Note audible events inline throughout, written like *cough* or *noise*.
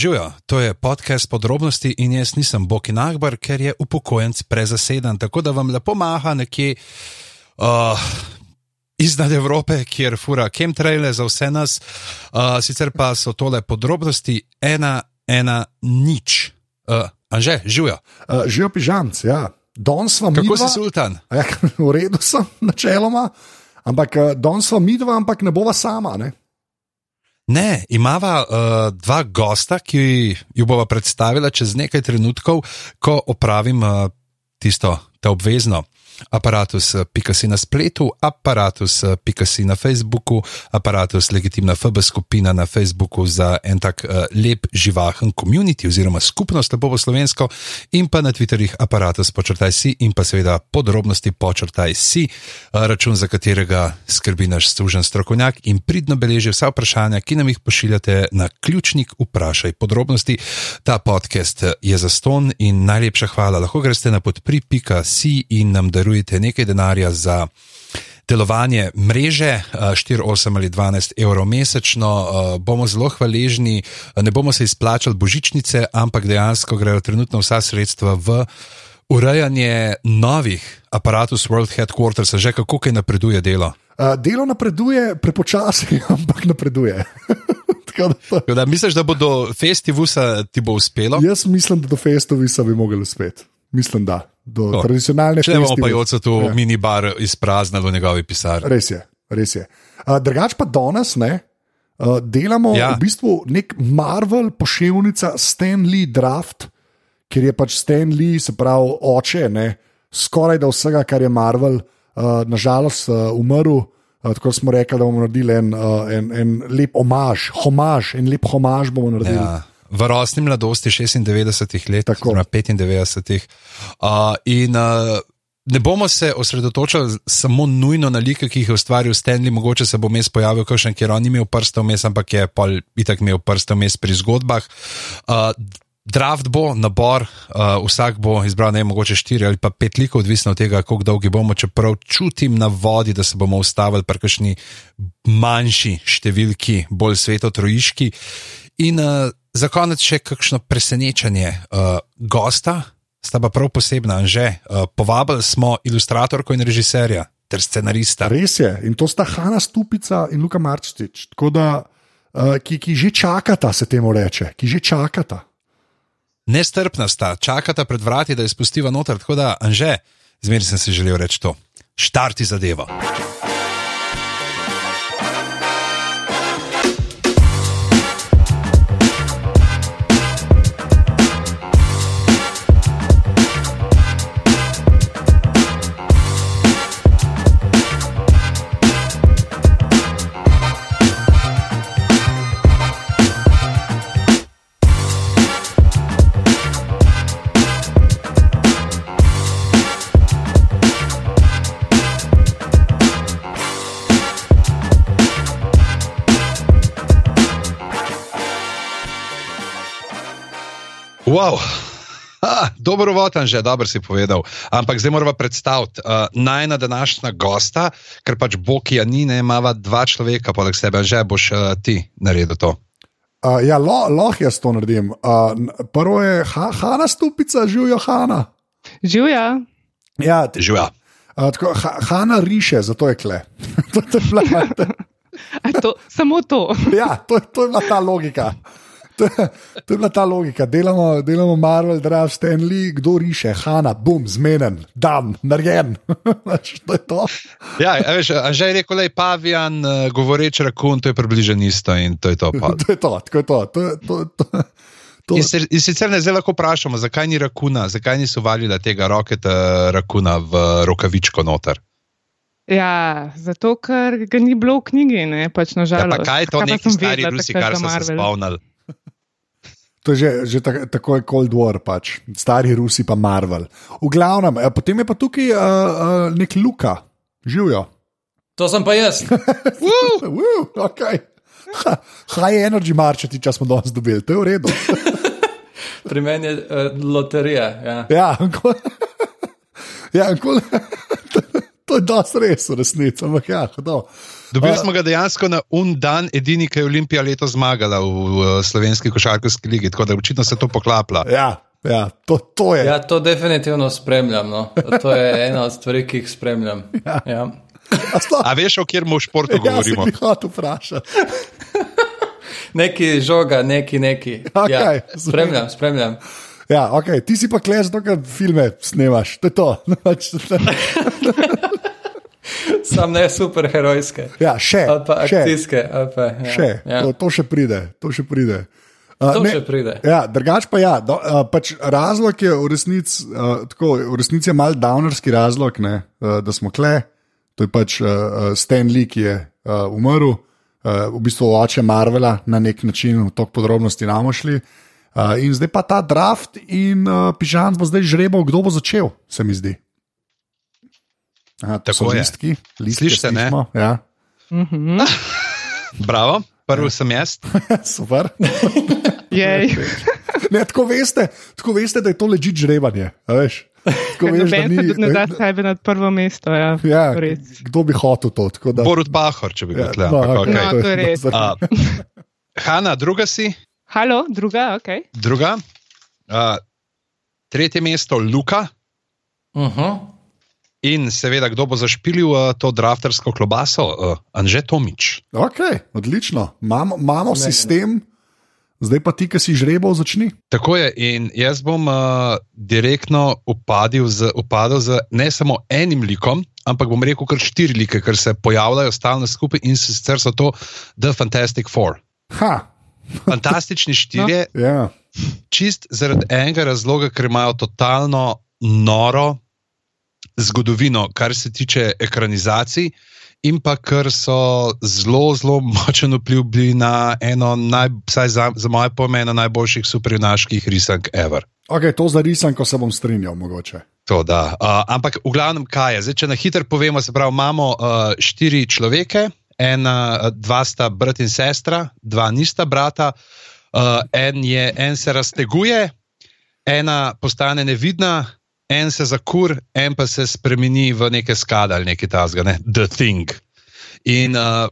Živijo, to je podcast podrobnosti in jaz nisem Boki Nagbar, ker je upokojenc prezaseden. Tako da vam lepo maha nekje uh, iznad Evrope, kjer fura chemtraile za vse nas. Uh, sicer pa so tole podrobnosti ena, ena, nič. Uh, Anže, živijo. Uh, živijo pižamci, ja. Danes smo mi. Kako dva, si sultan? Ja, *laughs* v redu sem, načeloma. Ampak uh, danes smo mi dva, ampak ne bova sama. Ne? Ne, imava uh, dva gosta, ki ju bova predstavila čez nekaj trenutkov, ko opravim uh, tisto, to obvezno. Aparatus, pika si na spletu, aparatus, pika si na Facebooku, aparatus, legitimna FB skupina na Facebooku za en tak uh, lep, živahen komunit oziroma skupnost, lepo po slovensko, in pa na Twitterjih aparatus, počrtaj si in pa seveda podrobnosti, počrtaj si, uh, račun za katerega skrbi naš služen strokovnjak in pridno beleži vsa vprašanja, ki nam jih pošiljate na ključnik vprašaj podrobnosti. Ta podcast je za ston in najlepša hvala. Lahko greste na podpri.si in nam darujete darujete nekaj denarja za delovanje mreže, 4, 8 ali 12 evrov mesečno, bomo zelo hvaležni. Ne bomo se izplačali božičnice, ampak dejansko grejo trenutno vsa sredstva v urejanje novih aparatus World Headquarters, že kako kaj napreduje delo. Delo napreduje prepočasi, *laughs* ampak napreduje. *laughs* da, da, misliš, da bo do festivusa ti bo uspelo? Jaz mislim, da do festivusa bi mogli uspeti. Mislim, da do To. tradicionalne Če bomo pa festivale. joce tu Ja. minibar izpraznili v njegovi pisarni. Res je, res je. Uh, drugač pa danes ne, uh, delamo Ja. v bistvu nek Marvel pošiljka Stan Lee Draft, ker je pač Stan Lee, se pravi oče, ne, skoraj da vsega, kar je Marvel, uh, nažalost uh, umrl. Uh, tako smo rekli, da bomo naredili en, uh, en, en lep omaž, homaž, en lep homaž bomo naredili. Ja. V rosni mladosti 96 let, Tako. oziroma 95. Uh, in uh, ne bomo se osredotočali samo nujno na like, ki jih je ustvaril Stanley, mogoče se bo vmes pojavil kakšen, ker on ni imel prsta vmes, ampak je pol itak imel prsta vmes pri zgodbah. Uh, Draft bo nabor, uh, vsak bo izbral ne, mogoče štiri ali pa pet likov, odvisno od tega, kako dolgi bomo. Čeprav čutim na vodi, da se bomo ustavili pri kakšni manjši številki, bolj svetotrojiški. In uh, za konec še kakšno presenečenje uh, gosta, sta pa prav posebna, že uh, povabili smo ilustratorko in režiserja ter scenarista. Res je, in to sta Hanna Stupica in Luka Marčič, da, uh, ki, ki že čakata, se temu reče, ki že čakata. Nestrpna sta, čakata pred vrati, da je spustiva noter. Tako da, Anže, zmeraj sem si želel reči to. Štarti zadevo. Wow. *laughs* Ah, dobro votan že, dobro si povedal. Ampak zdaj moramo predstaviti uh, najna današnja gosta, ker pač Bokija ni, ne imava dva človeka poleg sebe, že boš uh, ti naredil to. Uh, ja, lo- lahko jaz to naredim. Uh, prvo je ha, Hanna Stupica, živijo Hanna. Živja. Ja, Živja. uh, tako, ha, Hanna riše, zato je kle. to, *laughs* to je bila, *laughs* A To, samo to. ja, to, je- to je bila ta logika. To to je bila ta logika. Delamo, delamo Marvel, Draft, Stanley, kdo riše, Hanna, bum, zmeden, dan, narejen. *laughs* To je to. Ja, a veš, Anže je rekel, da je pavijan, uh, govoreč rakun, to je približno isto in to je to. *laughs* to je to, tako je to. to, je- to, to, to. In, se, in sicer ne zdaj lahko vprašamo, zakaj ni rakuna, zakaj niso valili tega roketa rakuna v rokavičko noter. Ja, zato, ker ga ni bilo v knjigi, ne pač Ja, nažalost. pa kaj je to neki stari Rusi, kar so se spomnili? To je že, že tak, tako je Cold War, pač. stari Rusi pa Marvel. V glavnem, eh, potem je pa tukaj uh, uh, nek Luka, živijo. To sem pa jaz. *laughs* Uh, okay. ha, high energy marčeti, če smo danes dobili, to je v redu. *laughs* Pri meni je uh, loterija. Ja. Ja, ko, *laughs* ja ko, to je dosti res. Ampak ja, hudo. Dobili A- smo ga dejansko na un dan, edini, ki je Olimpija letos zmagala v, v slovenski košarkarski ligi, tako da očitno se to poklapla. Ja, ja to, to je. Ja, to definitivno spremljam. No. To je ena od stvari, ki jih spremljam. *laughs* Ja. A sploh- A veš, o kjermu športu Ja, govorimo? bi hotel vprašati. *laughs* Neki žoga, neki neki. Okej, Ja, spremljam, spremljam. Ja, okay. Ti si pa klej zato, ker filme snemaš. To je to. *laughs* Sam ne superherojske. ja, še. Ali pa še, akcijske. Ali pa, ja. še. Ja. To, to še pride. To še pride. Uh, To ne, še pride. Ja, drugač pa ja. Do, uh, pač razlog je v resnici, uh, tako, v resnici je mal downerski razlog, ne, uh, da smo kle. To je pač uh, Stan Lee, ki je uh, umrl, uh, v bistvu oče Marvela na nek način, v tok podrobnosti namo šli. Uh, in zdaj pa ta draft in uh, pižam bo zdaj žrebal, kdo bo začel, se mi zdi. Aha, Tako je. listki, listke Slišite, ne? Ja, Mhm. *laughs* Bravo, prvi sem jaz. *laughs* super. Jej. *laughs* Ne, tako, veste, tako veste, da je to ležit žrebanje. a veš. Tako veš, da Noben se tudi ne da ni. sebe nad prvo mesto. Ja, Ja, kdo bi hotel to? tako Da, Borut Pahor, če bi bil ja, tle. no, ampak okej, okej. No, to je res. A, Hanna, druga si, Halo, druga, ok. druga. A, tretje mesto, Luka. Uh -huh. In seveda, kdo bo zašpilil uh, to draftersko klobaso? Uh, Anže Tomič. Okay, odlično, imamo, imamo sistem, zdaj pa ti, ki si žrebal, začni. Tako je, in jaz bom uh, direktno upadil z, upadel z ne samo enim likom, ampak bom rekel kar štiri like, ker se pojavljajo stalno skupaj in sicer so to The Fantastic Four. Ha, Fantastični *laughs* štirje, no. ja. čist zaradi enega razloga, ker imajo totalno noro zgodovino, kar se tiče ekranizacij. In pa ker so zelo, zelo močen vpliv bili na eno, naj, vsaj za, za moje pojme, eno najboljših superjunaških risank ever. okay, to zarisam, ko se bom strinjal, mogoče. To, da. uh, ampak v glavnem, kaj je? Zdaj, če na hitro povemo, se pravi, imamo uh, štiri človeke, ena, dva sta brat in sestra, dva nista brata, uh, en, je, en se razteguje, ena postane nevidna, en se zakur, en pa se spremeni v neke skade ali nekaj tasga, ne? The Thing. In uh,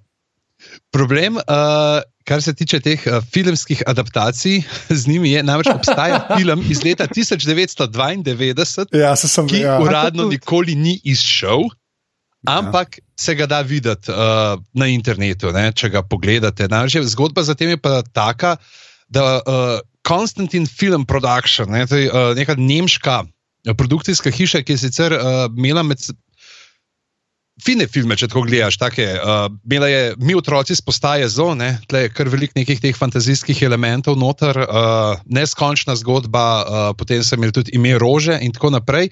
problem. Uh, Kar se tiče teh uh, filmskih adaptacij, z njimi je namreč obstaja *laughs* film iz leta 1992, Ja, se sem ki ja. uradno nikoli ni izšel, ampak se ga da videti uh, na internetu, ne, če ga pogledate. Je- zgodba za tem je pa taka, da uh, Konstantin Film Production, ne, to je uh, neka nemška produkcijska hiša, ki je sicer uh, imela med. Fine filme, če tako gledaš, take. Uh, imela je mi otroci z postaje zone, tle je kar veliko nekih teh fantazijskih elementov noter, uh, neskončna zgodba, uh, potem sem imel tudi ime Rože in tako naprej.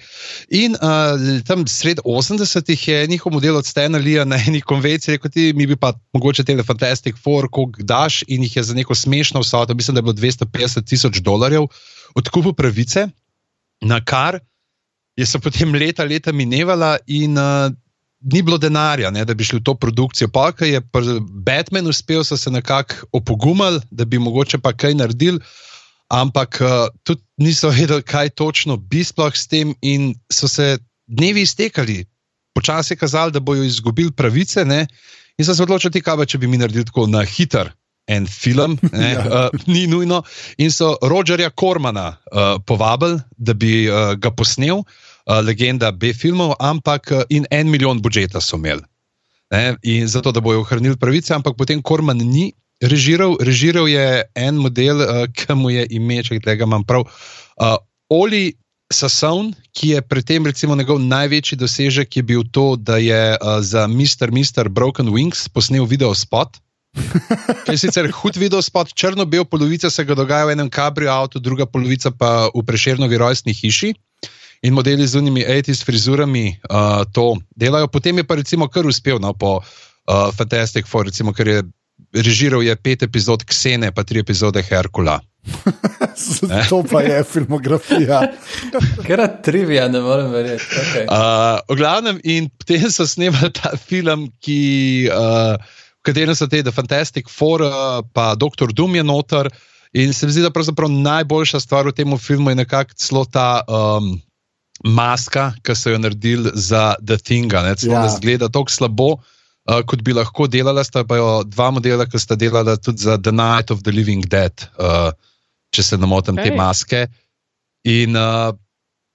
In uh, tam sred 80-ih je njihov model od Stena Lija na eni konvenciji rekel: ti, mi bi pa mogoče te Fantastic Four, ko daš in jih je za neko smešno vsoto, mislim, da je bilo 250 tisoč dolarjev odkupil pravice, na kar je se potem leta, leta minevala in uh, ni bilo denarja, ne, da bi šli v to produkcijo. Pa, ko je pri Batmanu uspel, so se nekako opogumali, da bi mogoče pa kaj naredili. Ampak uh, tudi niso vedeli, kaj točno bi sploh s tem, in so se dnevi iztekali. Počasi je kazalo, da bodo izgubili pravice, ne? in so se odločili, kaj pa če bi mi naredili tako na hiter en film, ne, uh, *laughs* ni nujno. In so Rogerja Kormana uh, povabili, da bi uh, ga posnel, uh, legenda B-filmov, ampak uh, in en milijon budžeta so imeli. Ne, in zato, da bojo ohranili pravice, ampak potem Korman ni režiral, režiral je en model, uh, ki mu je ime, če tega imam prav. Uh, Oli Sasson, ki je pri tem, recimo, njegov največji dosežek je bil to, da je uh, za Mr. Mr. Broken Wings posnel video spot. *laughs* To je sicer hud video spot, črno-bel polovica se ga dogaja v enem kabriju avtu, druga polovica pa v preširnovi rojstni hiši. In modeli z unimi 80s frizurami uh, to delajo. Potem je pa recimo kar uspel no, po uh, Fantastic Four, recimo, ker je režiral je pet epizod Ksene, pa tri epizode Herkula. *laughs* to pa je filmografija. *laughs* Ker je trivija, ne morem verjeti. Okay. Uh, v glavnem, in potem so snemali ta film, ki, uh, katerem so te The Fantastic Four, uh, pa Dr. Doom je noter. In se mi zdi, da pravzaprav najboljša stvar v tem filmu je nekako celo ta um, maska, ki so jo naredili za The Thing, ne Ja. zgleda tako slabo, uh, kot bi lahko delala. Sta pa jo dva modela, ki sta delala tudi za The Night of the Living Dead, uh, če se ne motim, te Ej. maske. In uh,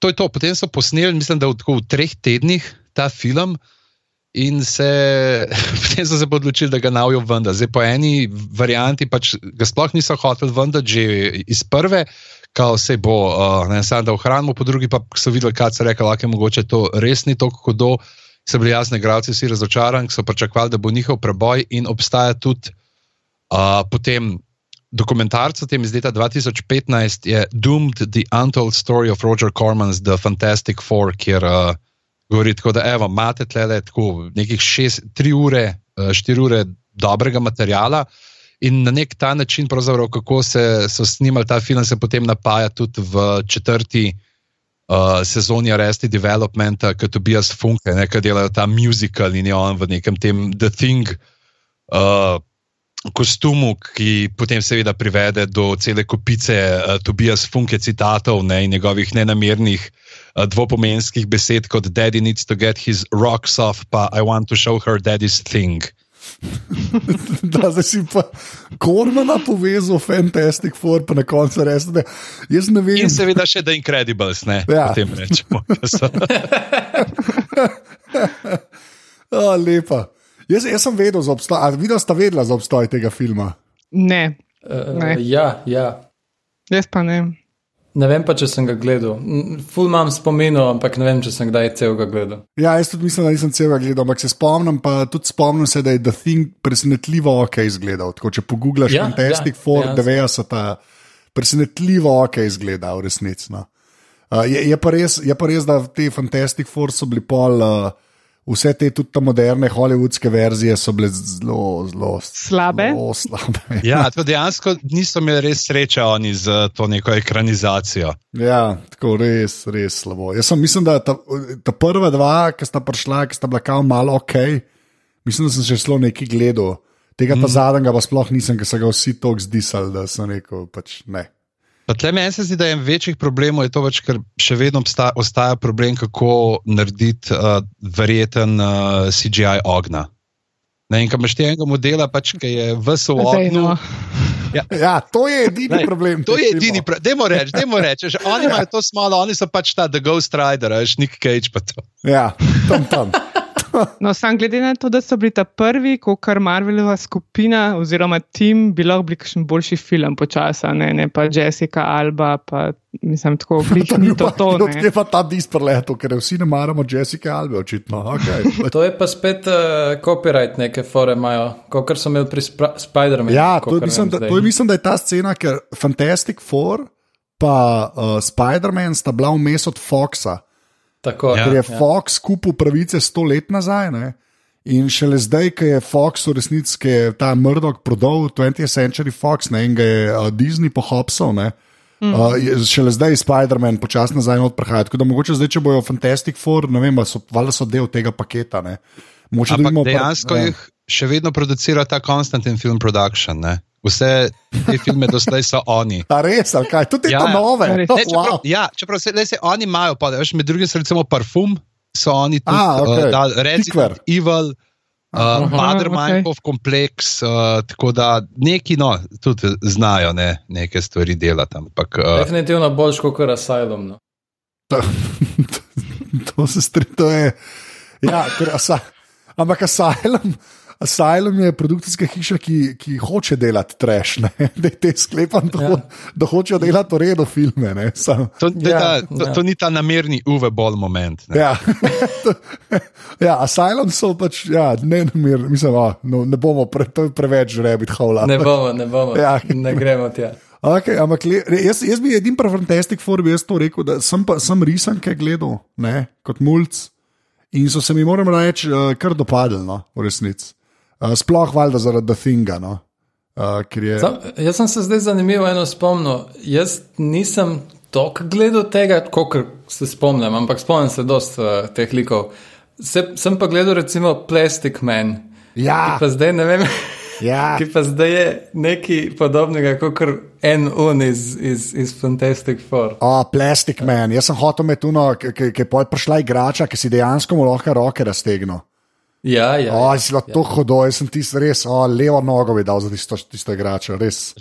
to je to. Potem so posneli, mislim, da v, v treh tednih ta film. In se, *laughs* potem so se odločili, da ga navijo ven. Zdaj, po eni varianti pač ga sploh niso hoteli ven, že iz prve, kao vse bo, uh, ne samo da ohranimo, po drugi pa so videli, kaj se reče, lahko je mogoče to res ni tako hudo. So bili jasni, gradci vsi razočarani, so pričakovali, da bo njihov preboj in obstaja tudi uh, potem. Dokumentarc o tem iz leta 2015 je Doomed: The Untold Story of Roger Corman's The Fantastic Four, kjer uh, govori tako, da evo, imate tle tako nekih šest, tri ure, štiri ure dobrega materijala. In na nek ta način, kako se, so snimali ta film, se potem napaja tudi v četrti uh, sezoni Arrested Developmenta, kot Tobias Funke, ki delajo ta musical in je on v nekem tem The Thing. Uh, Kostumu, ki potem seveda privede do cele kopice uh, Tobias Funke citatov ne, in njegovih nenamernih uh, dvopomenskih besed, kot Daddy needs to get his rocks off, pa I want to show her daddy's thing. *laughs* da zdaj si pa kormana povezal, fantastic for, pa na koncu res. Da, jaz ne vem. In seveda še The Incredibles, ne, Ja. potem rečemo. ke so- *laughs* A, lepa. Jaz, jaz sem vedel za obstoj, a videl sta vedela za obstoj tega filma. Ne, Uh, Ne. ja, ja. jaz pa ne. Ne vem pa, če sem ga gledal. Ful imam spominov, ampak ne vem, če sem kdaj celega gledal. Ja, jaz tudi mislim, da nisem celega gledal, ampak se spomnim, pa tudi spomnim se, da je The Thing presenetljivo ok izgledal. Tako, če pogoogleš Ja, ja, Fantastic ja, ja, Four, dejansko. 90, presenetljivo ok izgleda v resnici. No. Uh, je, je, pa res, je pa res, da te Fantastic Four so bili pol. Uh, Vse te tudi moderne hollywoodske verzije so bile zelo, zelo Slabe? Zelo slabe. Ja, *laughs* to dejansko niso imeli res sreče oni z to neko ekranizacijo. Ja, tako res, res slabo. Jaz sem, mislim, da ta, ta prva dva, ki sta prišla, ki sta bila kao malo ok, mislim, da sem še šlo nekaj gledal. Tega ta mm. zadnjega pa sploh nisem, ker so ga vsi tako zdisali, da sem rekel, pač ne. Pa tle meni se zdi, da je en večjih problemov, je to več, ker še vedno obsta, ostaja problem, kako narediti uh, verjeten uh, CGI ognja. Ne, in ko imaš tega modela, pač, ki je v Daj, soognu. no. Ja, to je edini Lej, problem. To je edini problem. Dajmo reči, dajmo reči. Oni imajo to smalo, oni so pač ta The Ghost Rider, veš, Nick Cage pa to. Ja, tam tam. No, sam glede na to, da so bili ta prvi, kot kar Marvelova skupina oziroma tim, bi lahko bil kakšen boljši film počasa, ne, ne pa Jessica Alba, pa mislim tako, *laughs* ni to to. Odkje Ne. je pa ta dispreleto, ker vsi ne maramo Jessica Albe, očitno. Okay. *laughs* To je pa spet uh, copyright neke fore imajo, kot so imeli pri Spra- Spider-Manu. Ja, to je, mislim, da, to je, mislim, da je ta scena, ker Fantastic Four pa uh, Spider-Man sta bila vmes od Foxa. Tako, Ja. ker je Fox kupil pravice sto let nazaj. Ne? In šele zdaj, ko je Fox v resnici, ki je ta Murdoch prodal 20th Century Fox ne, in ga je uh, Disney pohopsal, ne, mm. uh, je šele zdaj Spider-Man počasi nazaj not prihaja. Tako da mogoče zdaj, če bojo Fantastic Four, ne vem, so, valjda so del tega paketa. Ne. Mogoče, da Ampak vidimo pr- dejansko ja. jih še vedno producira ta Konstantin Film Production. Ne? Vse te filme doslej so oni. A res, ali kaj? Tudi te Ja, ja. nove. Oh, Ne, čeprav, wow. ja, čeprav se, le, se oni imajo, pa, veš, med drugim so recimo parfum, so oni tudi A, okej. uh, dali Resident Tikver. Evil. Uh, okej. Minecraft kompleks, uh, tako da neki no, tudi znajo ne, neke stvari delati. Ampak, uh, Definitivno boljš kot Asylum. No. *laughs* to se strinjam. Ja, ker asa, ampak Asylum, Asylum je produkcijska hiša, ki, ki hoče delati trash. Ne? *laughs* Da te sklepam, da, Ja. ja. da hočejo delati v redu filme. ne. Sam, to, to, ja, ta, to, ja. to ni ta namerni uve bol moment. Ne. ja. *laughs* ja, Asylum so pač, ja, ne, namir, mislim, a, no, ne bomo pre, preveč rabbit hole. Ne bomo, ne bomo. *laughs* Ja. Ne gremo tja. Okay, ampak le, jaz, jaz bi edin prav Fantastic Four bi jaz to rekel, da sem, pa, sem risanke gledal, ne, kot mulj. In so se mi, moram reči, uh, kar dopadli, no, v resnici. Uh, sploh valjda zaradi The Thinga. No, uh, je, Sam, jaz sem se zdaj zanimivo eno spomnil. Jaz nisem toliko gledal tega, kot se spomnim, ampak spomnim se dosta uh, teh likov. Se, sem pa gledal recimo Plastic Man. ja, Pa zdaj ne vem, Ja. *laughs* Ki pa zdaj je nekaj podobnega kot en un iz, iz, iz Fantastic Four. O, Plastic Man. Jaz sem hotel imeti tuno, ki je prišla igrača, ki si dejansko lahko roke raztegnil. Ja, ja. O, ja, zelo ja. to hodo, jaz sem tisti res, o, levo nogo bi dal za tisto, tisto igračo, res. *laughs*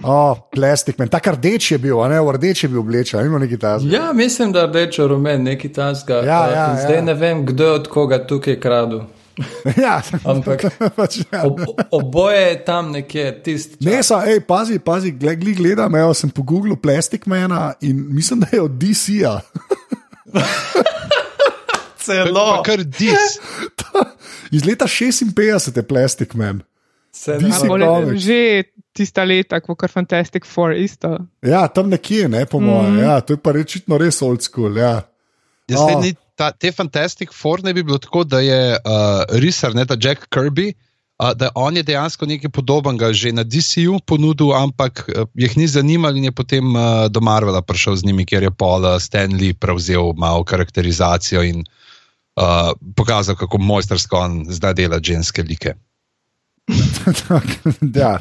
O, Plastic Man. Tak rdeč je bil, ne, v rdeč je bil oblečen, ima neki ta zgled. Ja, mislim, da rdeče rumen, nekaj tasga. Ja, ja, zdaj ja. ne vem, kdo je od koga tukaj kradu. *laughs* Ja, Ampak *laughs* pač, ja. ob, oboje je tam nekje tisti. Ne, sa, ej, pazi, pazi, gled, gled, gledam, evo, sem po Googlu Plastic Mana in mislim, da je od DC-ja. Celo. Kar dis. *laughs* Iz leta 56 je Plastic Man. Bolje, comics. že tista leta, kot kar Fantastic Four, isto. Ja, tam nekje, ne, po mojem. Mm -hmm. ja, to je pa rečitno res old school. Ja. Ja, O. zdaj ni ta, te Fantastic Four ne bi bilo tako, da je uh, risar, ne ta Jack Kirby, uh, da on je dejansko nekaj podobnega že na DCU ponudil, ampak uh, jih ni zanimalo in je potem uh, do Marvela prišel z njimi, ker je Paul uh, Stanley prevzel malo karakterizacijo in uh, pokazal, kako mojstersko on zdaj dela ženske like. *laughs* ja.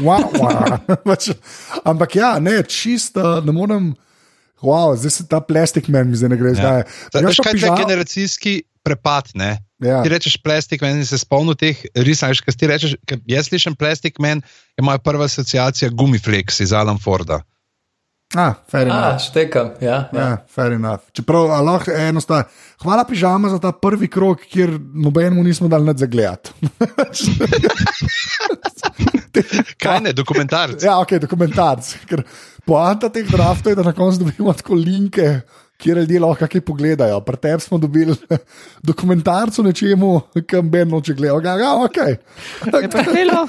Wow, wow. *laughs* Pač, Ampak ja, ne, čisto ne morem. Wow, zdaj se ta plastik meni zdaj ne gre. Ja. Ja. Veš, kaj je ta generacijski prepad? Ne? Ja. Ti rečeš plastik, meni se spomnim teh risanj. Kaj ti rečeš, kaj jaz slišim plastik, meni je moja prva asociacija Gumiflex iz Alan Forda. Ah, fair A, enough. štekam, ja. ja. Ja, fair enough. Čeprav a lahko enostavno. Hvala, pižama, za ta prvi krok, kjer nobenemu nismo dali nad zagledati. *laughs* Kaj ne, dokumentarc? ja, ok, dokumentarc. Ker poanta teh draftov je, da na koncu dobimo tako linke, kjer ljudje lahko kaj pogledajo. Pri tebi smo dobili *laughs* dokumentarc o nečemu, kam Ben noče gledati. Ja, ja, ok. Pa.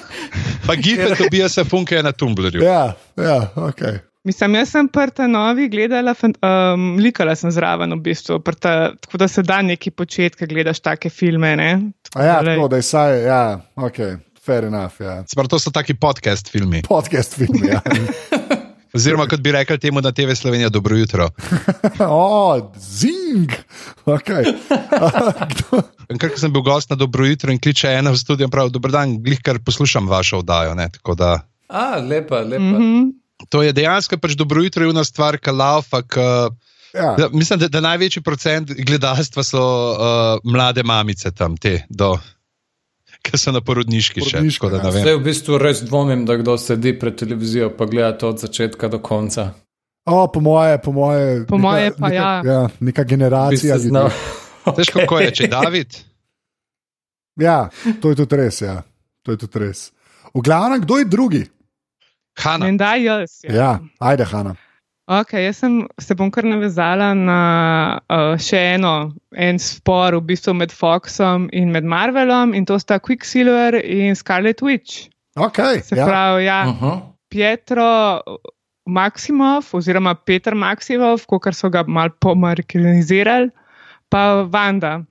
Pa gife dobijo se funke na Tumblrju. Ja, ja, ok. Mislim, jaz sem prta novi gledala, um, likala sem zraven v bistvu, prta, tako da se da neki početi, ko gledaš take filme. Ne? A ja, tako da je saj, ja, ok, fair enough. Ja. Sprav, to so taki podcast filmi. Podcast film. Ja. *laughs* Oziroma, kot bi rekli temu na TV Slovenija, dobro jutro. *laughs* o, zing. Okay. *laughs* Ker ko sem bil gost na dobro jutro in kliče ena v studio, pravi: Dober dan, glih kar poslušam vašo oddajo. Ne? Tako da A, lepa, lepa. Mm -hmm. To je dejansko pač dobro jutro, ena stvar, ki laufa. Ja. Ja, mislim, da, da največji procent gledalstva so uh, mlade mamice tam, te, do, ki so na porodniški še. Porodniške, tako da ja. ne vem. Zdaj v bistvu res dvomim, da kdo sedi pred televizijo in gleda to od začetka do konca. O, po moje, po moje. Po moje pa neka, ja. ja. Neka generacija. se znal. ljudi. Veš, kako je, če *laughs* David? Ja, to je tudi res. Ja. To je tudi res. V glavnem, kdo je drugi? Hanna. Menda jaz. Ja. Ja, ajde, Hanna. Okay, jaz sem, se bom kar navezala na uh, še eno, en spor v bistvu med Foxom in med Marvelom, in to sta Quicksilver in Scarlet Witch. Okay, Se ja. pravi, ja, Uh -huh. Pietro Maksimov, oziroma Petr Maksimov, kot so ga mal pomarkinizirali, pa Vanda.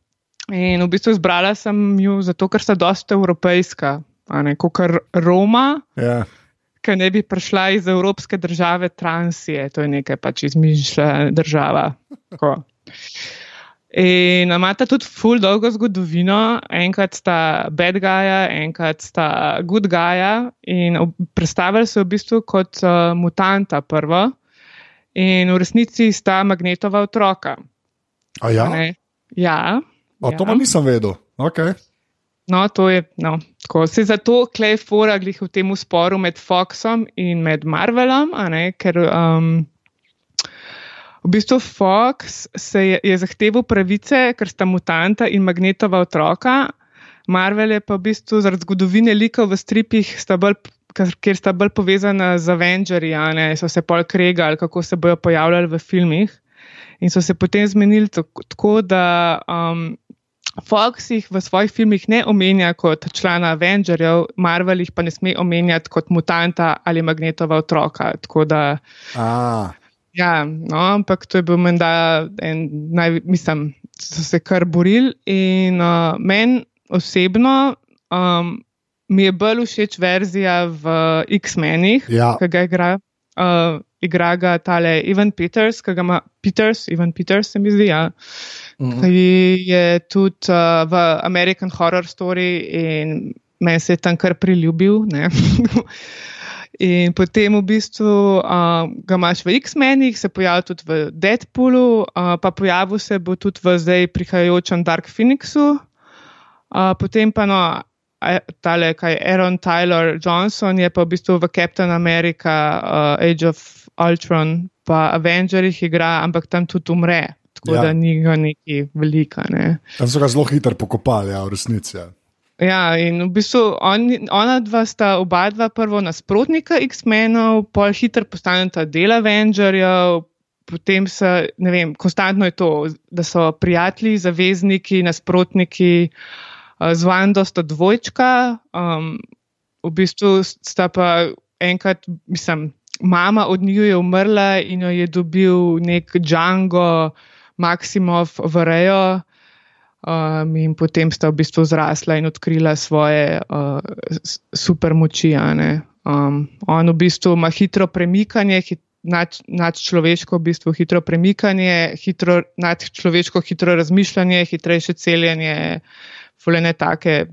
In v bistvu izbrala sem ju zato, ker sta dosta evropejska, a ne kot Roma, Ja. Ki ne bi prišla iz evropske države Transije, to je nekaj pač izmišljena država. Tako. In imata tudi ful dolgo zgodovino, enkrat sta bad guya, enkrat sta good guya in predstavili so v bistvu kot uh, mutanta prvo in v resnici sta magnetova otroka. A ja? a ne? Ja. O, to pa nisem vedel. Okay. No, to je no, tako. Se zato klej fora glih v tem sporu med Foxom in med Marvelom, ne, ker um, v bistvu Fox se je, je zahteval pravice, ker sta mutanta in magnetova otroka. Marvel je pa v bistvu zaradi zgodovine likov v stripih, sta bolj, ker sta bolj povezana z Avengerji, ne, so se pol kregali, kako se bojo pojavljali v filmih. In so se potem zmenili tako, tako da um, Fox jih v svojih filmih ne omenja kot člana Avengerjev, Marvel jih pa ne sme omenjati kot mutanta ali magnetova otroka. Tako da, A, ja, no, ampak to je bil menda en naj, mislim, so se kar borili in uh, meni osebno um, mi je bolj všeč verzija v X-menih, Ja. ki ga igra. Uh, igra ga tale Ivan Peters, ki ga ima Peters, Ivan Peters, se mi zdi. Ja. Mhm. Ki je tudi uh, v American Horror Story in meni se je tam kar priljubil. *laughs* In potem v bistvu uh, ga imaš v X-menih, se pojavlja tudi v Deadpoolu, uh, pa pojavil se bo tudi v zdaj prihajajočem Dark Phoenixu. Uh, potem pa no, tale, kaj Aaron Tyler Johnson je pa v bistvu v Captain America, uh, Age of Ultron, pa Avengerjih igra, ampak tam tudi umre. Tako Ja. da ni ga neki velika. Ne. Tam so ga zelo hitro pokopali, ja, v resnici. Ja. Ja, in v bistvu on, ona dva sta oba dva prvo nasprotnika X-menov, pol hitro postaneta del Avengerjev, potem se, ne vem, konstantno je to, da so prijatelji, zavezniki, nasprotniki, uh, z Vando sta dvojčka, um, v bistvu sta pa enkrat, mislim, mama od njiju je umrla in jo je dobil nek Django Maximov v rejo. Um, in potem sta v bistvu zrasla in odkrila svoje uh, s- supermoči. a ne. Um, on v bistvu ima hitro premikanje, hit, nad, nadčloveško v bistvu hitro premikanje, hitro, nadčloveško hitro razmišljanje, hitrejše celjenje, fulene take.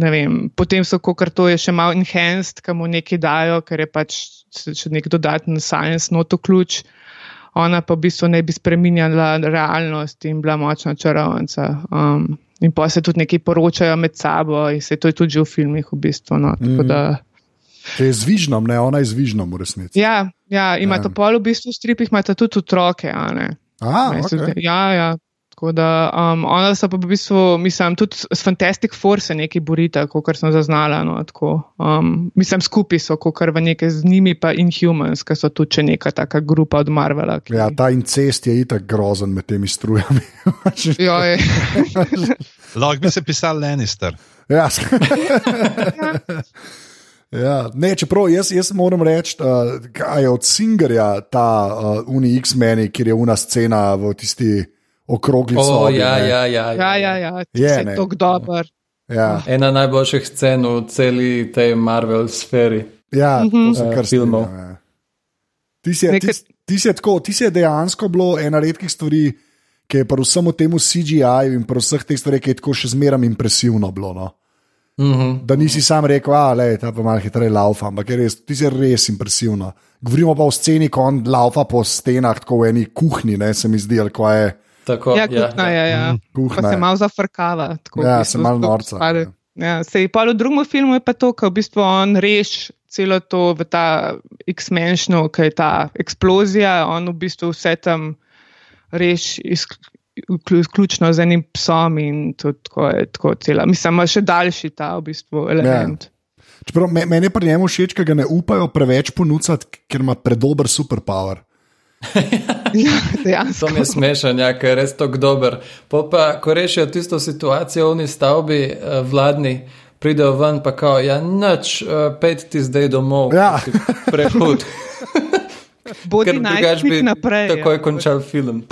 Vem, potem so, kot to je še malo enhanced, ki mu nekaj dajo, ker je pač še nek dodaten science noto ključ. Ona pa v bistvu ne bi spremenjala realnost in bila močna čarovnica. Um, in pa se tudi nekaj poročajo med sabo, in se to je tudi v filmih, v bistvu. No, tako da, Če je z vižnom, ne, ona je z vižnom v resnici. ja, ja, imata Ja. pol v bistvu v stripih, imata tudi otroke. a. Aha, Meni se okay. Ja, ja. Tako da um, ona se pa v bistvu, mislim, tudi s Fantastic Four se nekaj borita, kot sem zaznala. No, tako, um, mislim, skupaj so, kot v nekaj z njimi, pa Inhumans, ki so tudi še neka taka grupa od Marvela. Ki, ja, ta incest je itak grozen med temi strujami. *laughs* Joj, Lahko bi se pisal Lannister. Ja, sk- ja. Ne, čeprav jaz, jaz moram reči, uh, je od Singerja ta uh, Uni X-meni, kjer je una scena v tisti okrogli O, sobi. ja, ne. ja, ja, ja, ja, ja, ti Je, si ne. tako dober. Ja, Ena najboljših scen v celi tej Marvel sferi. ja to se Eh, kar filmov. Ja. Ti si, je- ti, Nekaj- ti, si je tako, ti si je dejansko bilo ena redkih stvari, ki je pri vsem temu CGI-ju in vseh teh stvareh, ki je tako še zmeraj impresivno bilo. No? Mm -hmm. Da nisi sam rekel, da je ta pa malo hitreje laufa, ampak je res, ti si res impresivno. Govorimo pa o sceni, ko on laufa po stenah, tako v eni kuhinji, ne se mi zdi, ali ko je. Tako, Ja, kuhna je, ja. Kuhna Pa se je. malo zafrkava. tako v Ja, bistvu, se malo norca, spade. Ja, sej pa v drugem filmu je pa to, ko v bistvu on reš celo to v ta X-menšnu, ki je ta eksplozija, on v bistvu vse tam reš izk- vklju- vključno z enim psom in to tako je tako cela. Mislim, ima še daljši ta v bistvu element. Čeprav me- Meni je pri njemu všeč, ker ga ne upajo preveč ponuditi, ker ima predober superpower. *laughs* Ja. To mi je smešen, ja, ker je res tako dober. Po pa, ko rešijo tisto situacijo v oni stavbi, eh, vladni, pridejo ven, pa kao, ja, noč, uh, pet ti zdaj domov. Ja. Prehud. *laughs* Bodi najstnik bi naprej. takoj ja. končal film.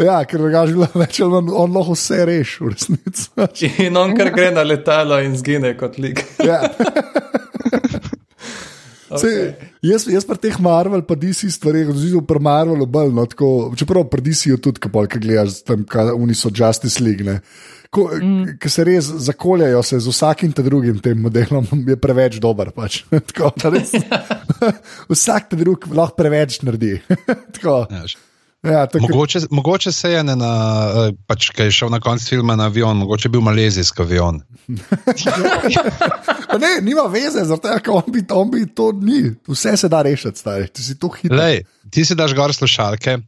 Ja, ker drugače bi bilo več ali manj, on lahko vse reši, v resnici. *laughs* In on kar gre na letalo in zgine kot lik. Ja. *laughs* Sej, jaz, jaz pri teh Marvel, pa DC stvareh, oziroma pri Marvelu bolj, no, tako, čeprav pri DC-ju tudi, kaj kaj gledaš, tam, kaj oni so Justice League. Ne. Ko, mm. Ki se res zakoljajo se z vsakim te drugim tem modelom, *laughs* je preveč dober. Pač. Tako, res, vsak te drug lahko preveč naredi. Tako, Ja, ja, tako, Mogoče, mogoče se je ne na, eh, pač, kaj je šel na konc filma na avion, mogoče je bil malezijski avion. *laughs* Ne, nima veze, zato ker on bi, on bi to ni. Vse se da rešiti, stari. Ti si to hitro. Lej, ti si daš gor slušalke,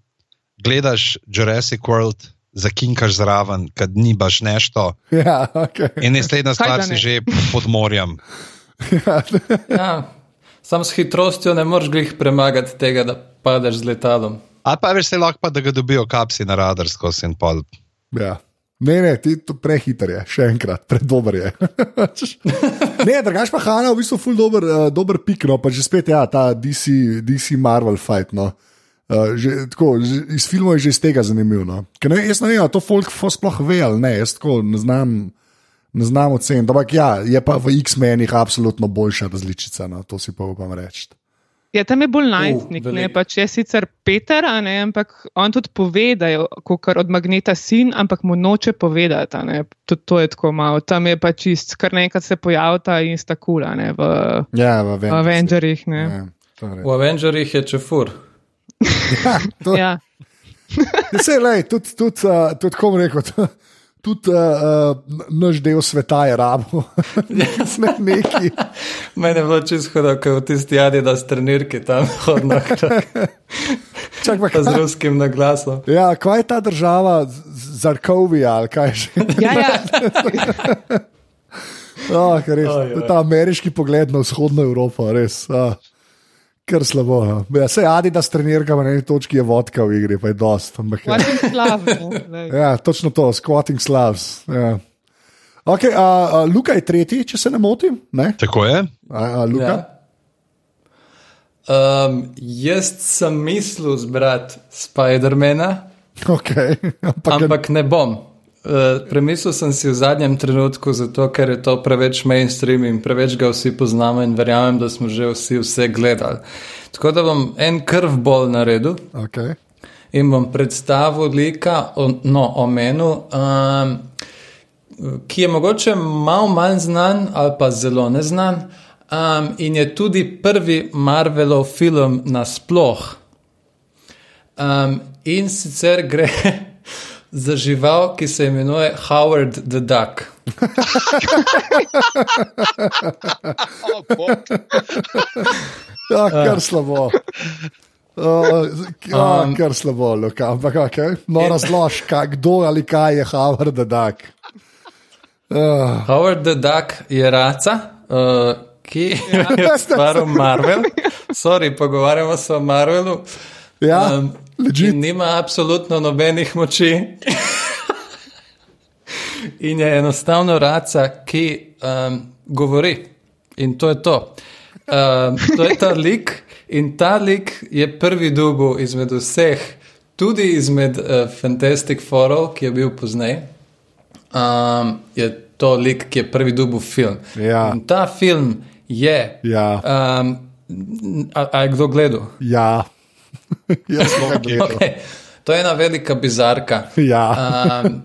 gledaš Jurassic World, zakinkaš zraven, kad ni baš nešto, Ja, okay. in naslednja stvar si že pod morjem. Ja, sam s hitrostjo ne moreš glih premagati tega, da padeš z letalom. Ali pa veš, lahko pa, da ga dobijo kapsi na radar skozi in pol. Ja. Ne, ne, ti to prehiter je, še enkrat, predober je. *laughs* ne, drugač pa Hanna v bistvu ful dober, uh, dober pik, no, pa že spet ja, ta DC, DC Marvel fight. No. Uh, že, tako, že, iz filmov je že iz tega zanimivo. No. Ker Ne, jaz ne vem, to folk fo sploh ve ali ne, jaz tako ne znam, ne znam oceniti. Ampak ja, je pa v X-menih absolutno boljša različica, no, to si pa upam reči. Ja, tam je bolj najstnik, uh, ne veliko. pa če je sicer Peter, a ne, ampak on tudi pove, da je kot od magneta sin, ampak mu noče povedati. a ne. Tudi to je tako malo. Tam je pa čist, kar nekaj se pojavlja in sta kula ne, v, Ja, v v Avengerjih. ne. Ja, to je res. V Avengerjih je čefur. *laughs* Ja, to- Ja. *laughs* Vse, lej, tudi, tudi, uh, tudi kom rekel, tudi uh, uh, naš del sveta je rabo. *laughs* ne, neki. Mene je bilo čisto hudo, ko je v tisti jadi, da strnirki tam hodno Čak, pa, z kaj, ruskim naglasom. ja, kaj je ta država, Zarkovija ali kaj že? Ja, ja. *laughs* Oh, res, to je oj. ta ameriški pogled na vzhodno Evropo, res. Ah. Kar slabo. Ja, se adi, da strenirka na eni točki je vodka v igri, pa je dost. Ampak, ja. Slav. ne, lej. ja, točno to, squatting slavs. Ja. Okay, a, a, Luka je tretji, če se ne motim. Ne? Tako je. A, a, Luka? Ja. Um, jaz sem mislil zbrati Spidermana, Okay. *laughs* Ampak, ampak ne bom. Uh, premislil sem si v zadnjem trenutku, zato ker je to preveč mainstream in preveč ga vsi poznamo in verjamem, da smo že vsi vse gledali. Tako da bom en krvbol naredil okay. in bom predstavil lika, o, no, omenil, um, ki je mogoče malo manj znan ali pa zelo neznan. Um, in je tudi prvi Marvelov film nasploh. Um, in sicer gre *laughs* za žival, ki se imenuje Howard the Duck. *laughs* ja, kar slabo. Uh, ja, Um, kar slabo, Luka. Ampak okay. no, razlož, kaj, kdo ali kaj je Howard the Duck. Uh, Howard the Duck je raca, uh, ki je ustvaril Marvel. Sorry, pogovarjamo se o Marvelu. ja, Um, legit. in nima absolutno nobenih moči. in je enostavno raca, ki um, govori. In to je to. Um, to je ta lik. In ta lik je prvi dubu izmed vseh, tudi izmed uh, Fantastic Fourov, ki je bil pozneje. Um, je to lik, ki je prvi dubu film. Ja. In ta film je. Ja. Um, a, a je kdo gledal? Ja, jaz sem ga gledal. Okay. To je ena velika bizarka, Ja. um,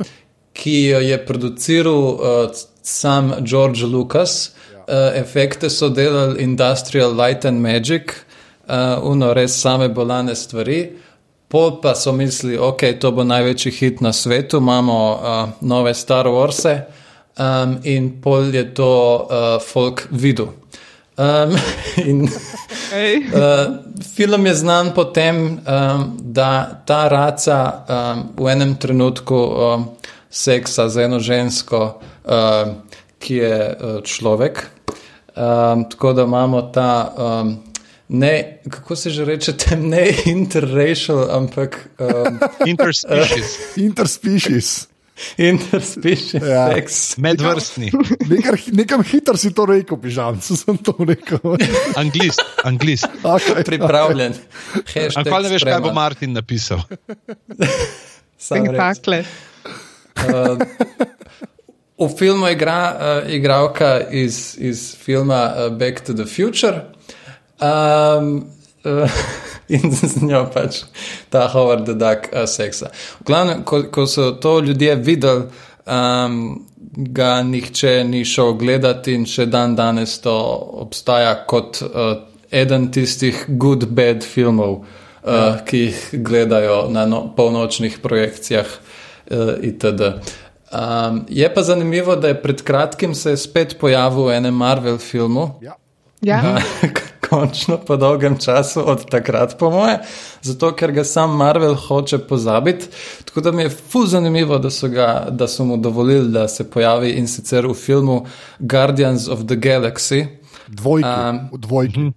ki jo je produciral uh, sam George Lucas. Uh, efekte so delali Industrial Light and Magic, uh, uno res same bolane stvari. Pol pa so mislili, ok, to bo največji hit na svetu, imamo uh, nove Star Warse um, in pol je to uh, folk videl. Um, *laughs* in Ej. Uh, film je znan po tem, um, da ta raca um, v enem trenutku um, seksa z eno žensko, um, ki je uh, človek. Um, tako da imamo ta, um, ne, kako se že reče, tem ne interracial, ampak um, Interspecies, *laughs* Interspecies. Interspecies Ja. seks. medvrstni, Nekar, nekam hitro si to rekel, pižam, *laughs* sem to rekel. anglist, anglist. Okay. Pripravljen. Hashtag Ampak ne veš, kaj bo. Martin napisal. *laughs* Takle. Uh, v filmu igra uh, igralka iz, iz filma uh, Back to the Future. Um, uh, *laughs* in z njo pač ta Howard the Duck uh, seksa. V glavnem, ko, ko so to ljudje videli, um, ga nihče ni šel gledati in še dan danes to obstaja kot uh, eden tistih good bad filmov, uh, ki jih gledajo na no, polnočnih projekcijah uh, itd. Um, je pa zanimivo, da je pred kratkim se je spet pojavil v enem Marvel filmu, Ja. *laughs* Ja. Končno po dolgem času od takrat, po moje, zato ker ga sam Marvel hoče pozabiti. Tako da mi je fuz zanimivo, da so, ga, da so mu dovolili, da se pojavi in sicer v filmu Guardians of the Galaxy, Dvojki. Um, v dvojki.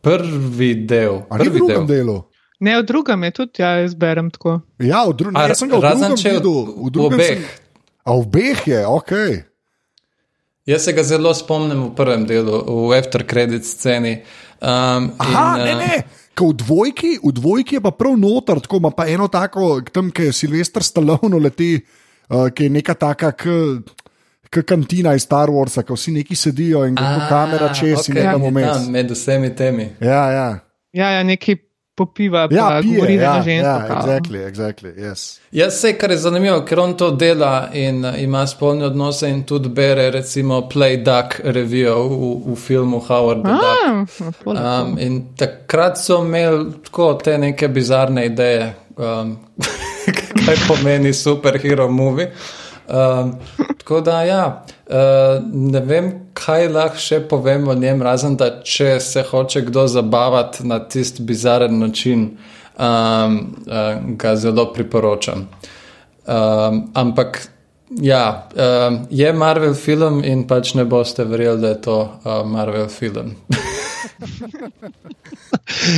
prvi del. A ni v Prvi drugem del. delu? Ne, v drugem je tudi, ja, jaz berem tako. Ja, v drugem A, delu. Sem ga v razen drugem če v- videl. v drugem obeh. Sem, a v obeh je, ok. Jaz se ga zelo spomnim v prvem delu, v after credit sceni. Um, Aha, in, ne, eh, ne. Ko v dvojki, v dvojki je pa prav noter, tako ima pa eno tako, tam, ki je Silvestr Stallone leti, uh, ki je neka taka, kot kantina iz Star Warsa, ko vsi neki sedijo in kako a, kamera čez in je tam je vmes. med vsemi temi. Ja, ja. Ja, ja nekaj popiva, pa Ja, pije, govori ja, na žensko. ja, kao. exactly, exactly, yes. Jaz se, kar je zanimivo, ker on to dela in uh, ima spolne odnose in tudi bere, recimo, Play Duck review v, v filmu Howard the Duck. Ah, lepo, lepo. Um, in takrat so imeli tako te neke bizarne ideje, um, *laughs* kaj pomeni superhero movie. Um, tako da, ja, uh, ne vem, kaj lahko še povem o njem, razen da če se hoče kdo zabavati na tisti bizaren način, um, uh, ga zelo priporočam. Um, ampak, ja, um, je Marvel film in pač ne boste verjeli, da je to uh, Marvel film. *laughs*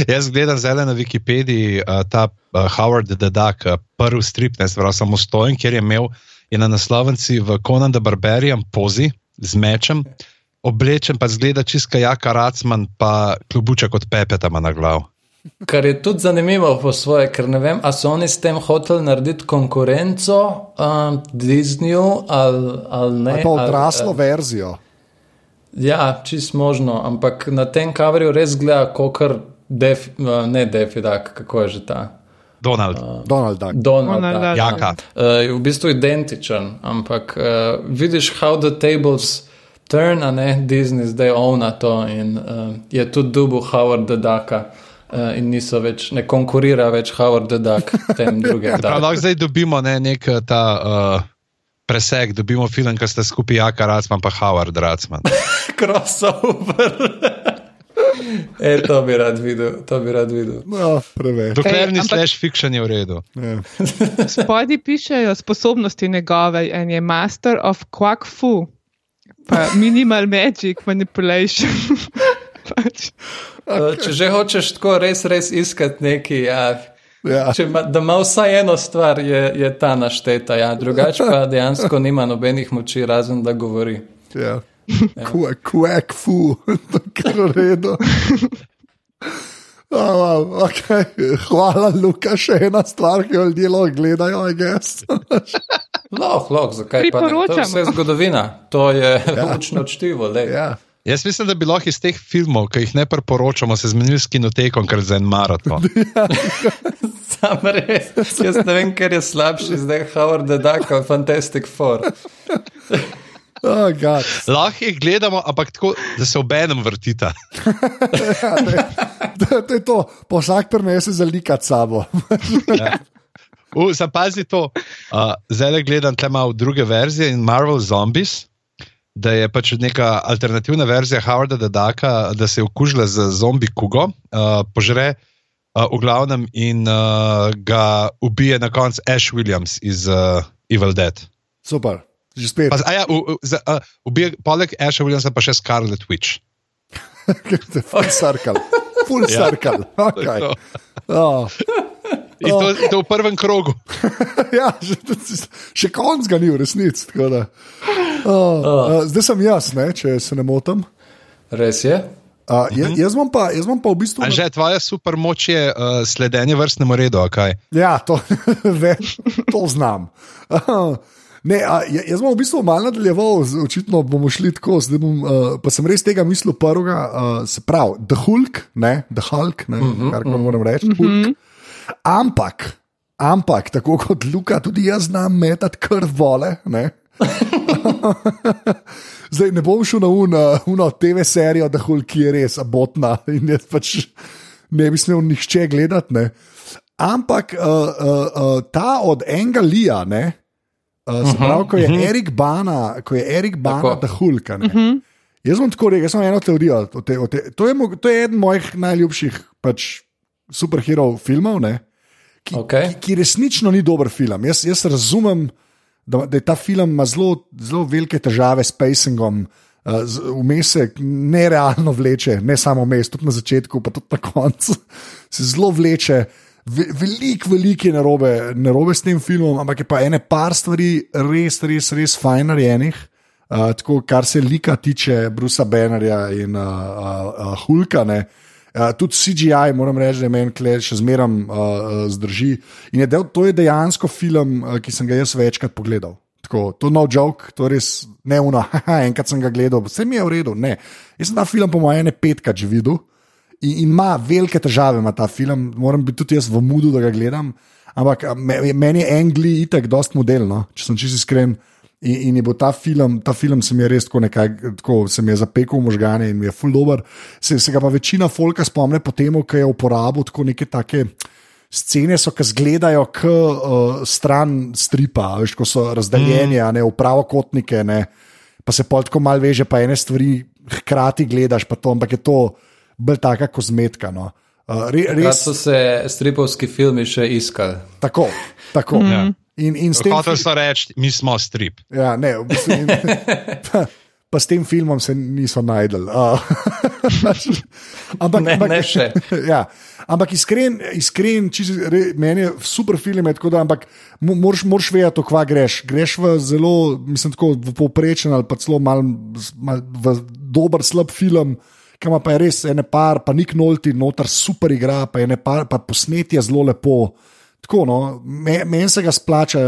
Jaz gledam zdaj na Wikipediji uh, ta uh, Howard the Duck, uh, prvi strip, ne prav samostojen, kjer je imel je na naslovnici v Conan the Barbarian pozi z mečem, oblečen pa zgleda čisto jaka Racman, pa klubuček od Pepeta ima na glav. Kar je tudi zanimivo po svoje, ker ne vem, ali so oni s tem hoteli narediti konkurenco um, Disneyju ali, ali ne. Ali pa odraslo ali, verzijo. Ja, čist možno, ampak na tem kaverju res gleda, kot def, uh, ne Defidak, kako je že ta. Donald. Donald Duck. Donald, Donald da. Duck. Jaka. Uh, je v bistvu identičen, ampak uh, vidiš, how the tables turn, a ne Disney zdaj ovna to in uh, je tudi dubu Howard the Ducka. Uh, in niso več, ne konkurira več Howard the Duck, *laughs* tem drugim. Prav, lahko zdaj dobimo ne, nek ta uh, preseg, dobimo film, ki sta skupaj Jaka Racman pa Howard Racman. *laughs* crossover. E, to bi rad videl, to bi rad videl. No, preveč. Dokler ni slash fiction, je v redu. Ja. Spodaj pišejo sposobnosti njegove, en je Master of Quack Fu, pa Minimal Magic Manipulation. *laughs* pač. Uh, če že hočeš tako res, res iskati nekaj, ja, Ja. če ima, da ima vsaj eno stvar, je, je ta našteta. Ja. Drugače pa dejansko nima nobenih moči, razen da govori. Ja. Quack, quack, fu, *laughs* kar v redu. Oh, wow, okay. Hvala, Luka, še ena stvar, ki jo ljudje lahko gledajo, I guess. *laughs* Loh, loh, zakaj pa ne? To je vse zgodovina, to je ja. učno čtivo. lej. ja. Jaz mislim, da bi lahko iz teh filmov, ki jih ne priporočamo, se zmenili s kinotekom, ker za en maraton. *laughs* Sam res. Jaz ne vem, ker je slabši zdaj Howard the Duck ali Fantastic Four. Oh, God. Lahko jih gledamo, ampak tako, da se obenem vrtita. *laughs* To, to je to, pa vsak prenese za likat sabo. *laughs* Uh, Zapazi to. Uh, zdaj le gledam tle malo druge verzije in Marvel Zombies. Da je pač neka alternativna verzija Howarda Ducka, da se je okužila z zombi kugo, uh, požre uh, v glavnem in uh, ga ubije na koncu Ash Williams iz uh, Evil Dead. Super, že spet. Pa, z- a ja, u, u, za, uh, ubije poleg Asha Williamsa pa še Scarlet Witch. *laughs* Full circle. Full *laughs* Ja. circle. Okay. To. Oh. In to, to v prvem krogu. *laughs* Ja, še, še konc ga ni v resnici. tako da. Oh, uh, zdaj sem jaz, ne, če se ne motim. Res je? Uh, jaz, jaz, imam pa, jaz imam pa v bistvu. A že tvoja super moč je uh, sledenje vrstnemu redu, a kaj? Ja, to, ve, to znam. Uh, Ne, a, ja- jaz bom v bistvu malo nadaljeval, očitno bomo šli tako, zdaj bom, uh, pa sem res tega mislil prvega, uh, se pravi, The Hulk, ne, The Hulk, ne, uh -huh, kar koli moram reči. Hulk. Ampak, ampak, tako kot Luka, tudi jaz znam metati krv vole. Ne? *laughs* Zdaj ne bom šel na uno, uno TV serijo, da Hulk je res abotna in jaz pač ne bi smel nihče gledati. Ne? Ampak uh, uh, uh, ta od enega Lija, ne, uh, se pravi, ko je Erik Bana, ko je Erik Bana, da Hulk. Jaz bom tako rekel, imam eno teorijo. o te, o te, to, je, to je eden mojih najljubših pač, superherov filmov, ne, ki, Okej. ki, ki resnično ni dober film. Jaz, jaz razumem, da, da je ta film ima zelo, zelo velike težave s pacingom. Uh, z- Vmes se nerealno vleče, ne samo vmes, tudi na začetku, pa tudi na koncu. *laughs* Se zelo vleče, Ve, veliko, veliko je narobe, narobe s tem filmom, ampak je pa ene par stvari res, res, res fajn narejenih. Uh, tako, kar se lika tiče Brusa Bannerja in uh, uh, Hulka. Ne. Uh, tudi CGI, moram reči, da je meni tle še zmeraj uh, uh, zdrži. In je del, to je dejansko film, uh, ki sem ga jaz večkrat pogledal. Tako, to je no joke, to je res ne uno, haha, *laughs* enkrat sem ga gledal, vse mi je v redu. Ne. Jaz sem ta film, po mojem, ne petkrat že videl. In ima velike težave, ima ta film, moram biti tudi jaz v mudu, da ga gledam. Ampak meni je Angli itek dost modelno, če sem čisto iskren. In, in je bil ta film, ta film se mi je res tako nekaj, tako se mi je zapekel v možgane in mi je full dober. Se, se ga pa večina folka spomne po tem, ker je uporabil tako neke take. Scene so, ki izgledajo kot uh, stran stripa, veš, ko so razdeljeni, mm. ne v pravokotnike, ne, pa se pol tako malo veže, pa ene stvari hkrati gledaš, pa to, ampak je to bolj taka kozmetika. No. Uh, re, Res res so se stripovski filmi še iskali. tako. tako. Ja. In, in s tem, Hotel so reči, mi smo strip. ja, ne, v bistvu, in, *laughs* pa, pa s tem filmom se niso najdel. Uh, *laughs* ampak, Ne, ampak, ne še. *laughs* ja, ampak iskren, iskren čisto re, meni je super film, je tako da, ampak mo- moraš, moraš vedeti, kva greš. Greš v zelo, mislim, tako v povprečen ali pa celo mal, mal, v dober, slab film. Ki ima pa je res ene par, pa nik nolti, noter super igra, pa, ene par, pa posnetje zelo lepo. Tako, no, me- meni se ga splača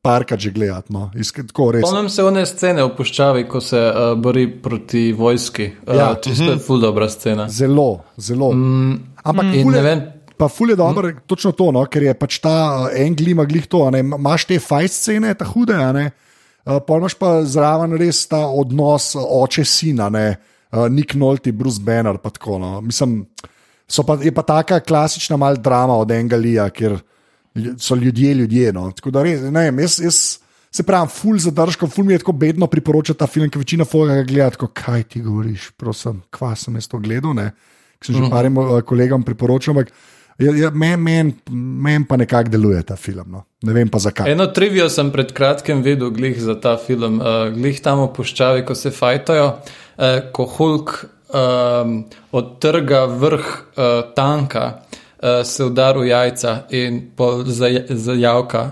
parkrat že gledati. No. Isk- Tako, res. Spomnim se one scene v puščavi, ko se uh, bori proti vojski. Uh, Ja. ja. Čisto je ful dobra scena. Zelo, zelo. Mm, Ampak In ful ne je- vem, Pa ful je dobro, mm. točno to, no, ker je pač ta uh, en glima glih to. a ne, Imaš te fajn scene, ta hude, a ne. Uh, pa imaš pa zraven res ta odnos uh, oče-sina, ne, uh, Nick Nolte, Bruce Banner. Pa tako, no. Mislim, pa, je pa taka klasična mal drama od Engalija, kjer so ljudje ljudje. No. Tako da res, ne vem, jaz. jaz Se pravi, ful zadržkov, ful mi je tako bedno priporočati ta film, ker večina folga ga gleda, tako, kaj ti govoriš, prosim, kva sem jaz to gledal, ne, ki sem že parim uh, kolegom priporočal, ampak meni men, men pa nekako deluje ta film, no. ne vem pa zakaj. Eno trivijo sem pred kratkim videl, glih za ta film, uh, glih tam v puščavi, ko se fajtajo, uh, ko Hulk um, odtrga vrh uh, tanka, uh, se udari v jajca in zajavka.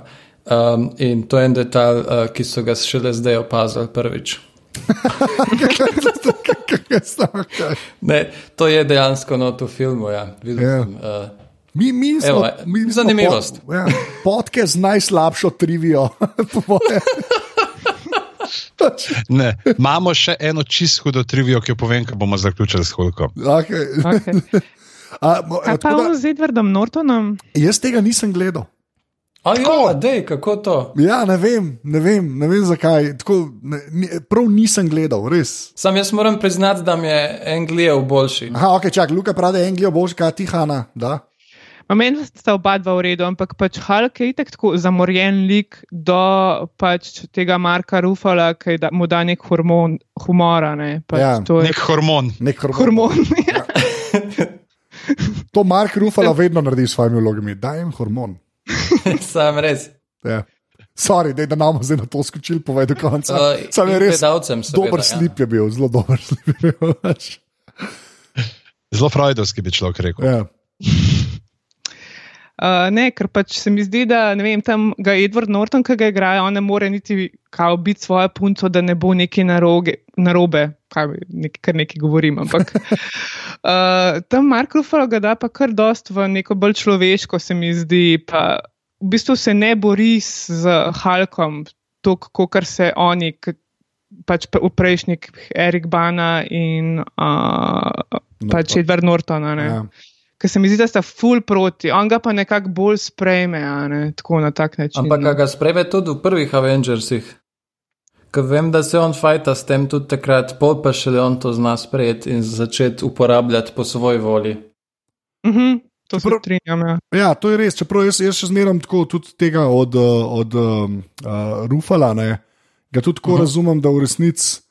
Um, in to je en detalj, uh, ki so ga šele zdaj opazili prvič. *laughs* Ne, to je dejansko not v filmu. Ja. Videl Ja. sem, uh, Mi, mi smo, Evo, mi smo zanimivost. Pod, ja, podke z najslabšo trivijo. *laughs* *laughs* Ne, imamo še eno čisto hudo trivijo, ki jo povem, ko bomo zaključili s Hulkom. okay. Okay. *laughs* A, mo- Kaj pa da, z Edwardom Nortonom? jaz tega nisem gledal. A ja, dej, kako to? Ja, ne vem, ne vem, ne vem zakaj. Tako, ne, ni, prav nisem gledal, res. Sam jaz moram priznati, da mi je Anglijev boljši. Aha, ok, čak, Luka pravi, da je Anglija boljša, kaj ti, Hanna. Da? Meni sta oba dva v redu, ampak pač Hulk je itek tako zamorjen lik do pač tega Marka Rufala, ki da, mu da nek hormon, humora. Ne? Pač Ja, to je Nek hormon. Nek hormon. hormon. ja. To Mark Rufalo vedno naredi s svojimi vlogami. Daj jim hormon. *laughs* Sam res. Ja. Sorry, dej, da nam zdaj na to skočil, povej do konca. Uh, Sam je res dober ja. slip je bil, zelo dober slip je bil. *laughs* Zelo freudovski bi človek rekel. Ja. Uh, ne, ker pač se mi zdi, da vem, tam ga Edward Norton, ki ga igra, on ne more niti kao biti svojo punco, da ne bo neki naroge, narobe, kaj nek, kar nekaj govorim. Ampak uh, *laughs* tam Mark Ruffalo ga da pa kar dost v neko bolj človeško, se mi zdi. Pa v bistvu se ne bori z Halkom, tako kot se oni, pač v prejšnjih Erik Bana in uh, pač Edward Norton. Ja. Ker se mi zdi, da sta full proti, on ga pa nekako bolj sprejme, a ne tako na tak način. Ampak ga sprejme tudi v prvih Avengersih. Ker vem, da se on fajta s tem tudi takrat, pol pa šele on to zna sprejeti in začeti uporabljati po svoji volji. Mhm, to se Čeprav- strinjam. Ja. ja, to je res. Čeprav jaz, jaz še zmeraj tako tudi tega od, uh, od um, uh, Rufala, ne, ga tudi tako uh -huh. razumem, da v resnici,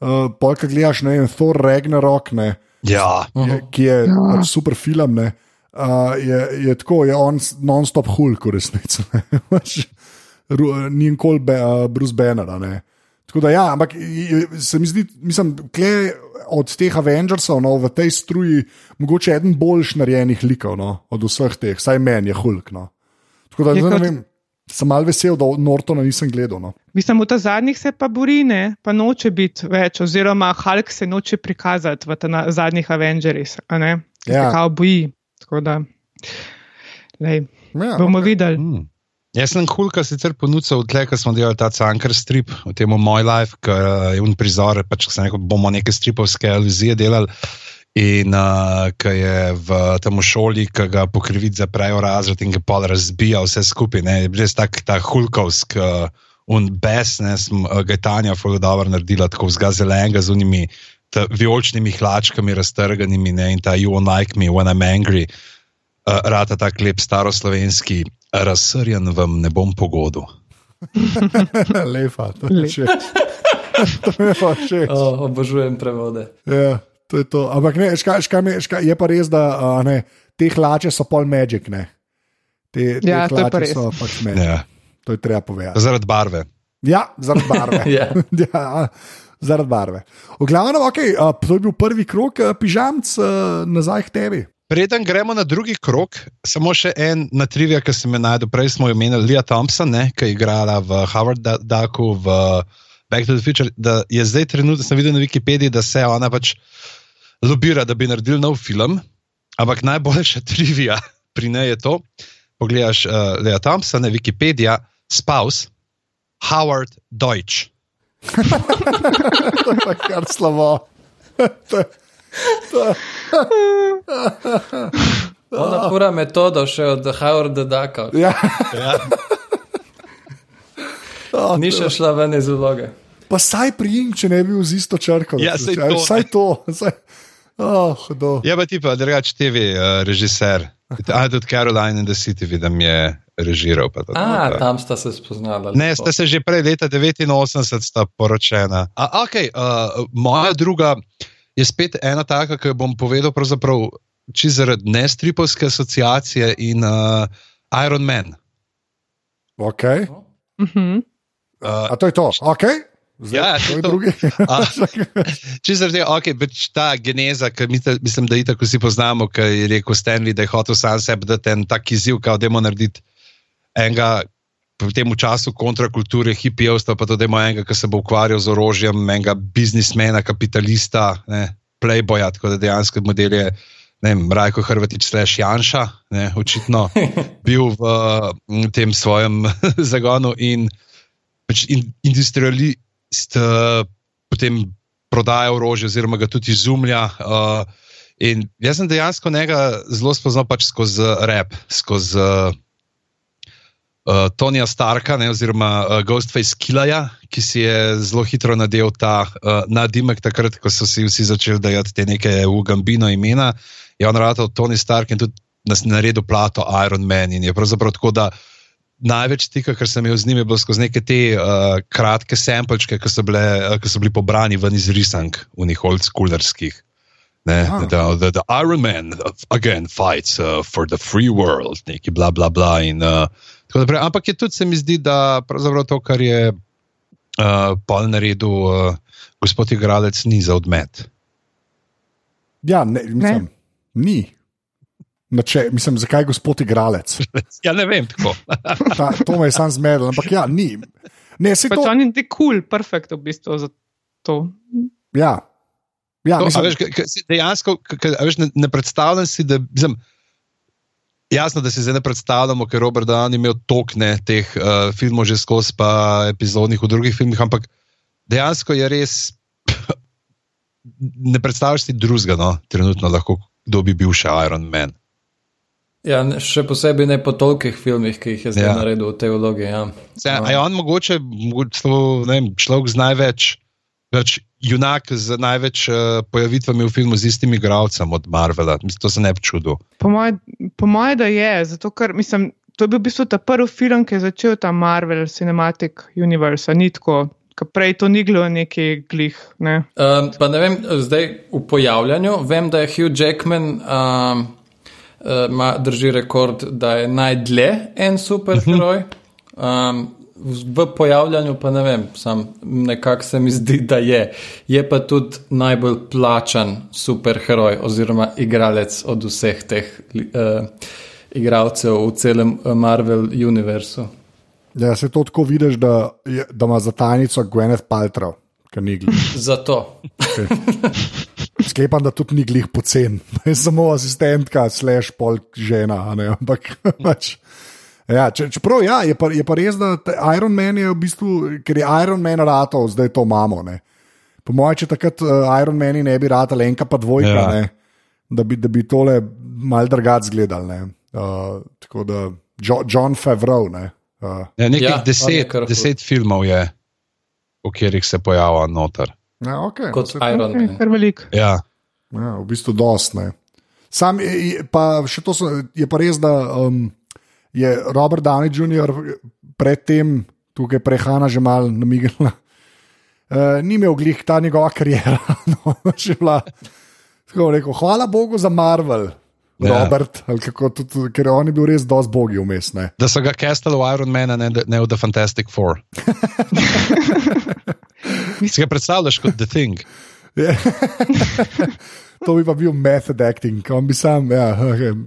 uh, polka gledaš, ne vem, Thor Ragnarok, ne, Ja, je, ki je ja. pač super film. Ne, uh, je, je tako, je on non-stop hulk v resnici. ne. *laughs* Pač, Ni nikoli be, uh, Bruce Banner. a ne. Tako da, ja, ampak se mi zdi, mislim, kle od teh Avengersov no, v tej struji, mogoče eden boljš narejenih likov no, od vseh teh, saj meni je hulk. No. Tako da, Je ne kot- vem, sem mal vesel, da Nortona nisem gledal. No. Mislim, v ta zadnjih se pa bori, ne, pa noče biti več, oziroma Hulk se noče prikazati v ta zadnjih Avengerjih, a ne, ki Ja. se kao boji. Tako da, lej, Ja, bomo ok. videli. Hmm. Jaz sem Hulka sicer ponudil, tle, ko smo delali ta Cankar strip, v tem moj life, ki je un prizor, pač ko sem rekel, bomo neke stripovske aluzije delali. In uh, ki je v tem šoli, ki ga pokrivic zaprejo razred in ga pol razbija vse skupaj. Ne, je res tak ta hulkovsk, uh, un bes, ne, sem uh, Gaetanja full dobro naredila, tako zgazelenega z unimi ta vijoličnimi hlačkami raztrganimi ne, in ta you won't like me when I'm angry. Uh, rata tak lep staroslovenski, razsrjen vam ne bom pogodu. *laughs* Lepa, to je še. *laughs* To je pa všeč. Oh, obožujem prevode. Ja, to je to. Ampak ne, ška, ška, me- ška, je pa res, da a, ne, te hlače so pol magic. Ne. Te, te Ja, to je pa hlače res. so pač magic. Ja. To je treba povedati. Zaradi barve. Ja, zaradi barve. *laughs* Ja. *laughs* ja, zaradi barve. V glavnem, okay, uh, to je bil prvi krok, uh, pižamc, uh, nazaj k tebi. Preden gremo na drugi krok, samo še en na trivia, ki sem jo najdel. Prej smo jo omenili, Lea Thompson, ne, ki je igrala v Ducku, v Back to the Future. Da je zdaj trenutno, sem videl na Wikipediji, da se ona pač lobira, da bi naredil nov film. Ampak najboljša trivia *laughs* pri njej je to. Pogledaš uh, Lea Thompson, ne Wikipedija, spouse, Howard Deutsch. *laughs* To je pa kar slabo. *laughs* To je- Ona pura metoda še od Howarda Ducka. ja. Ja. Ni še šla ven iz vloge. Pa saj prijim, če ne bi bil z isto črko. Ja, saj to. Saj to. Saj, oh, hudo. Je pa ti pa drugač TV uh, režiser. A tudi Caroline in the City, vidim, je režiral. pa to, A, to. tam sta se spoznala. Ne, ste se že prej, leta 89, sta poročena. A, okay, uh, moja druga je spet ena taka, ki jo bom povedal, pravzaprav čisto zaradi nestripovske asociacije in uh, Iron Man. Okay. Mhm. Uh, A to je to. Okay. Zdaj, Ja, to je je drugi. *laughs* A, *laughs* Čisto zaradi tega, okay, pač ta geneza, ki mi- mislim, da itak vsi poznamo, ki je rekel Stanley, da je hotel sam sebi dati en tak izziv, kao da je narediti enega. V tem času kontrakulture, hipijevstva, pa tudi enega, ki se bo ukvarjal z orožjem, enega biznismena, kapitalista, ne, playboya, tako da dejansko model je ne vem, Rajko Hrvatič, slash Janša, ne, očitno *laughs* bil v m, tem svojem zagonu in, pač in industrialist uh, potem prodaja orožje, oziroma ga tudi izumlja. Uh, in jaz sem dejansko njega zelo spoznal pač skozi rep, skozi uh, uh, Tonija Starka, ne, oziroma uh, Ghostface Killaja, ki si je zelo hitro nadel ta uh, nadimek, takrat, ko so si vsi začeli dajati te neke ugambino imena. Je on rado Tony Stark in tudi nas naredil plato Iron Man. In je pravzaprav tako, da največ stika, kar sem imel z njim, je bilo skozi neke te uh, kratke samplečke, ki so, bile, uh, ki so bili pobrani ven iz risank, v njih old schoolerskih. Ne, Ah. da, da, da Iron Man uh, again fights uh, for the free world, neki bla bla bla. In, uh, naprej. Ampak je tudi se mi zdi, da pravzaprav to, kar je uh, pol naredil uh, gospod igralec, ni za odmet. Ja, ne, mislim, ni. Nače, mislim, zakaj je gospod igralec? Ja, ne vem, tako. *laughs* Ta, to me je sam zmedel, ampak ja, ni. Ne, se Pač to. on je ti kul, cool, perfekt v bistvu za to. Ja, ja To, a mislim, veš, k- k- dejansko k- k- veš, ne, ne predstavljam si, da mislim, jasno, da si zdaj ne predstavljamo, ker Robert Dan je imel tokne teh uh, filmov že skozi, pa epizodnih v drugih filmih, ampak dejansko je res. *laughs* Ne predstavljaš si drugega, no, trenutno lahko, kdo bi bil še Iron Man. Ja, še posebej ne po tolikih filmih, ki jih je zdaj Ja. naredil v tej vlogi. Ja. Se, a je on mogoče, mogoče celo, ne vem, človek z največ, več junak z največ uh, pojavitvami v filmu z istim igralcem od Marvela. Mislim, to se ne bi čudil. Po mojem, po moje, da je, zato ker mislim, to je bil v bistvu ta prvi film, ki je začel ta Marvel Cinematic Universe, ni tako, ker prej to ni bilo neki glih. Ne? Um, pa ne vem, zdaj v pojavljanju, vem, da je Hugh Jackman um, uh, drži rekord, da je najdlje en superheroj. Um, v pojavljanju pa ne vem, sam nekako se mi zdi, da je. Je pa tudi najbolj plačan superheroj oziroma igralec od vseh teh uh, igralcev v celem eh, Marvel univerzu. ja, se to tako vidiš, da, je, da ima za tajnico Gwyneth Paltrow, ki ni glih. Zato. *laughs* Sklepam, da tudi ni glih pocen, *laughs* je samo asistentka, slash pol žena, a ne, ampak *laughs* pač. Ja, če, čeprav ja, je, pa, je pa res, da te Iron Man je v bistvu, ker je Iron Man ratov, zdaj to imamo. Ne. Po mojem, če takrat uh, Iron Man ne bi ratal enka pa dvojka, Ja. ne, da bi, da bi tole mal drugače zgledali. ne. Uh, tako da jo, John Favreau. Ne, uh, Ja, nekih Ja, deset, deset filmov je, v katerih se pojavlja noter. Ja, okay, Kot Iron Okay, Man. kar velik. Ja. Ja, v bistvu dost. Ne. Sam je, je- pa še to so, je pa res, da um, je Robert Downey Jr. predtem tukaj prehana že malo namignila. Uh, ni imel glih ta njegova karijera. *laughs* No, že bila, rekel, hvala Bogu za Marvel. Ja. Robert, kako tudi, ker on je bil res dosti bogi vmes. ne. Da so ga castali v Iron Man, ne, ne v The Fantastic Four. *laughs* Si ga predstavljaš kot The Thing. Je. to bi pa bil method acting, kam bi sam, ja,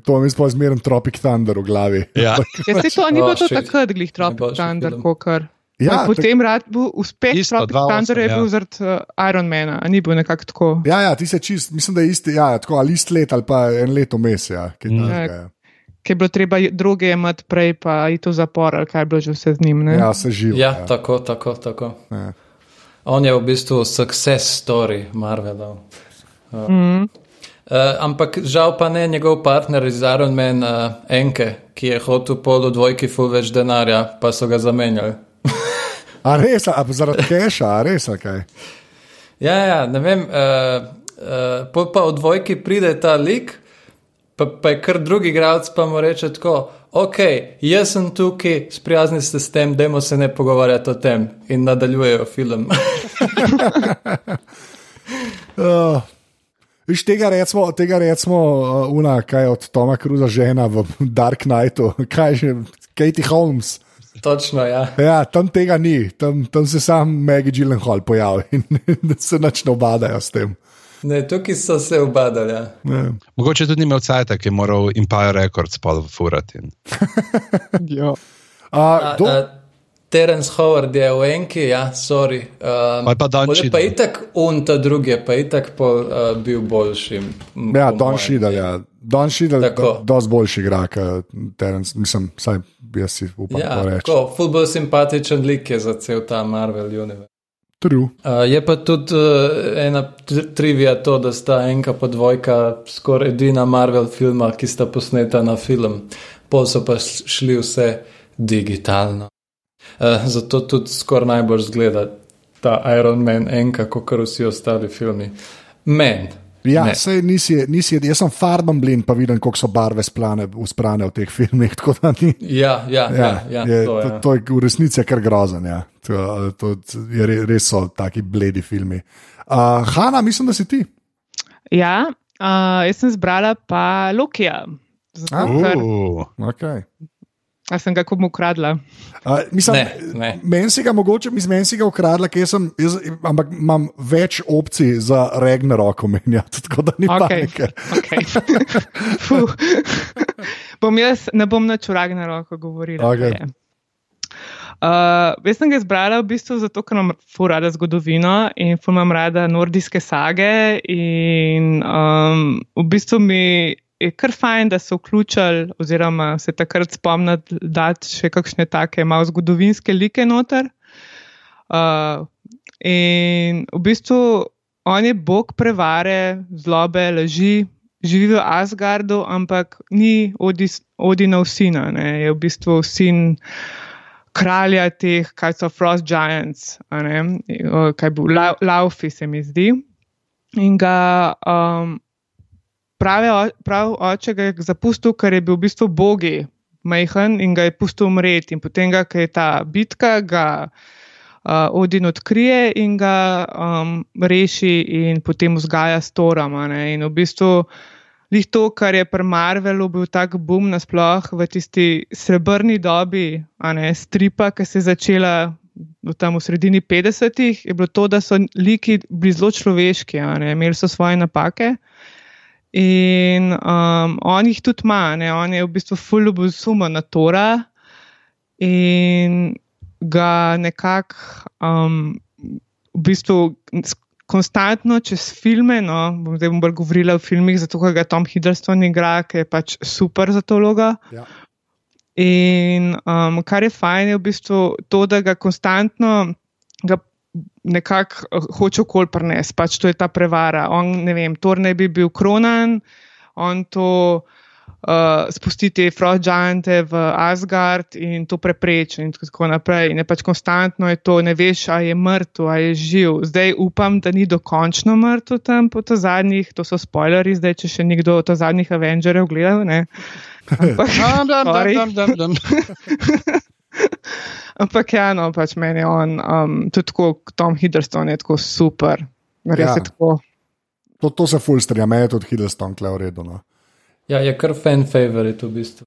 to mi sploh zmeren Tropic Thunder v glavi. Ja. *laughs* Ja, se to ni bilo Oh, to shit. takrat, glih Tropic Thunder, kokar. Ja, Ja, potem rad bil uspeh Isto, Tropic 2008, Thunder je ja. bil zaradi uh, Ironmana, a ni bil nekako tako. Ja, ja, ti se čist, mislim, da je isti, ja, tako ali isti let ali pa en let vmes. Ja, kaj Mm. takega, Ja. ja. Ki je bilo treba druge imeti prej, pa iti v zapor, ali kaj je bilo že vse z njim. Ne? ja, se živi. Ja, tako, tako, tako. Ja. On je v bistvu success story Marvelov. Uh, mm. uh, ampak žal pa ne njegov partner iz Iron Man, uh, Enke, ki je hotel pol v dvojki full več denarja, pa so ga zamenjali. A res, a zaradi keša, a res, a kaj. Ja, ja, ne vem, uh, uh, pol pa v dvojki pride ta lik, pa, pa je kar drugi igralec, pa mu reče tako. Ok, jaz sem tukaj, sprijazni ste s tem, dajmo se ne pogovarjati o tem in nadaljujejo film. *laughs* Uh, Viš tega recimo, tega recimo uh, una, kaj je od Toma Cruza žena v Dark Knightu, *laughs* kaj že, Katie Holmes. Točno, ja. Ja, tam tega ni, tam, tam se sam Maggie Gyllenhaal pojavi *laughs* in se nič ne obadajo s tem. Ne, tukaj so se obadali. Ja. Ja. Mogoče tudi imel cajt, ki je moral Empire Records pa furati. in- *laughs* Ja. Uh, A, kdo, a, Terence Howard je v enki, ja, sorry. Um, pa Cheadle. Pa itak un ta drugi, je pa itak pol, uh, bil boljši. ja, po Don mojem. Šidel, ja. Don Šidel je do, dosti boljši igra, kot Terence, mislim, saj jaz si upam Ja, reči. tako, ful bolj simpatičen lik je za cel ta Marvel univerz. True. Uh, je pa tudi uh, ena tr- trivija to, da sta enka pa dvojka skoraj edina Marvel filma, ki sta posneta na film, pol so pa šli vse digitalno. Uh, zato tudi skoraj najbolj zgleda ta Iron Man enka, kot kar vsi ostali filmi. Men. Ja, Ne. sej nisi, nisi, jaz sem farben blin, pa vidim, koliko so barve splane, usprane v teh filmih. *laughs* tako da ni- Ja, ja, ja, ja, je, to, to, ja. to je v resnici kar grozen. Ja. To, to, je, re- res so taki bledi filmi. Uh, Hanna, mislim, da si ti. ja uh, jaz sem zbrala pa Lokija. Zato, A? ker, Uh, Okay. A sem ga komu ukradla. Uh, mislim, Ne, ne. Meni si ga mogoče, mislim, meni si ga ukradla, ker sem, jaz, ampak imam več opcij za Ragnarok omenjati, *laughs* tako da ni Okay. panike. Okay. *laughs* Bom jaz, ne bom nič v Ragnaroko govorila. Okej. kaj je. Uh, jaz sem ga izbrala v bistvu zato, ker imam rada zgodovino in imam rada nordijske sage. In um, v bistvu mi je kar fajn, da so vključili, oziroma se takrat spomniti, da še kakšne take malo zgodovinske like noter. Uh, in v bistvu on je bog prevare, zlobe, laži, živi v Asgardu, ampak ni Odinov sina, ne? je v bistvu sin kralja teh, kaj so Frost Giants, ne? O, kaj bo Lau- Laufi, se mi zdi. In ga um, prave, prav oče ga je zapustil, ker je bil v bistvu bogi, majhen in ga je pustil umreti. In potem, ga, ko je ta bitka, ga uh, Odin odkrije in ga um, reši, in potem vzgaja s torama. Ne? In v bistvu. Lih to, kar je pri Marvelu bil tak boom nasploh v tisti srebrni dobi, a ne stripa, ki se je začela tam v sredini 50-ih, je bilo to, da so liki bili zelo človeški, imeli so svoje napake. In um, on jih tudi ima, ne, on je v bistvu fulubus suma na Tora in ga nekako um, v bistvu konstantno čez filme, no, bom zdaj bom bolj govorila o filmih, zato ker ga Tom Hiddleston igra, ki je pač super za to vlogo. Ja. In um, kar je fajn, je v bistvu to, da ga konstantno ga nekako eh, hoče okol prines, pač to je ta prevara. On, ne vem, Tor naj bi bil kronan, on to uh, spusti te Frost Giante v Asgard in to prepreči in tako naprej. In je pač konstantno je to, ne veš, a je mrtev, a je živ. Zdaj upam, da ni dokončno mrtev tam po to zadnjih, to so spoileri, zdaj če še nekdo od zadnjih Avengerjev gledal, ne. *laughs* Ampak, Dam, dam, dam, dam, dam, dam. *laughs* Ampak ja, no, pač meni je on, um, tudi tako, Tom Hiddleston je tako super. Res Ja. je tako. To, to se full strija, me je tudi Hiddleston kle v redu. No. Ja, je kar fan favorite v bistvu.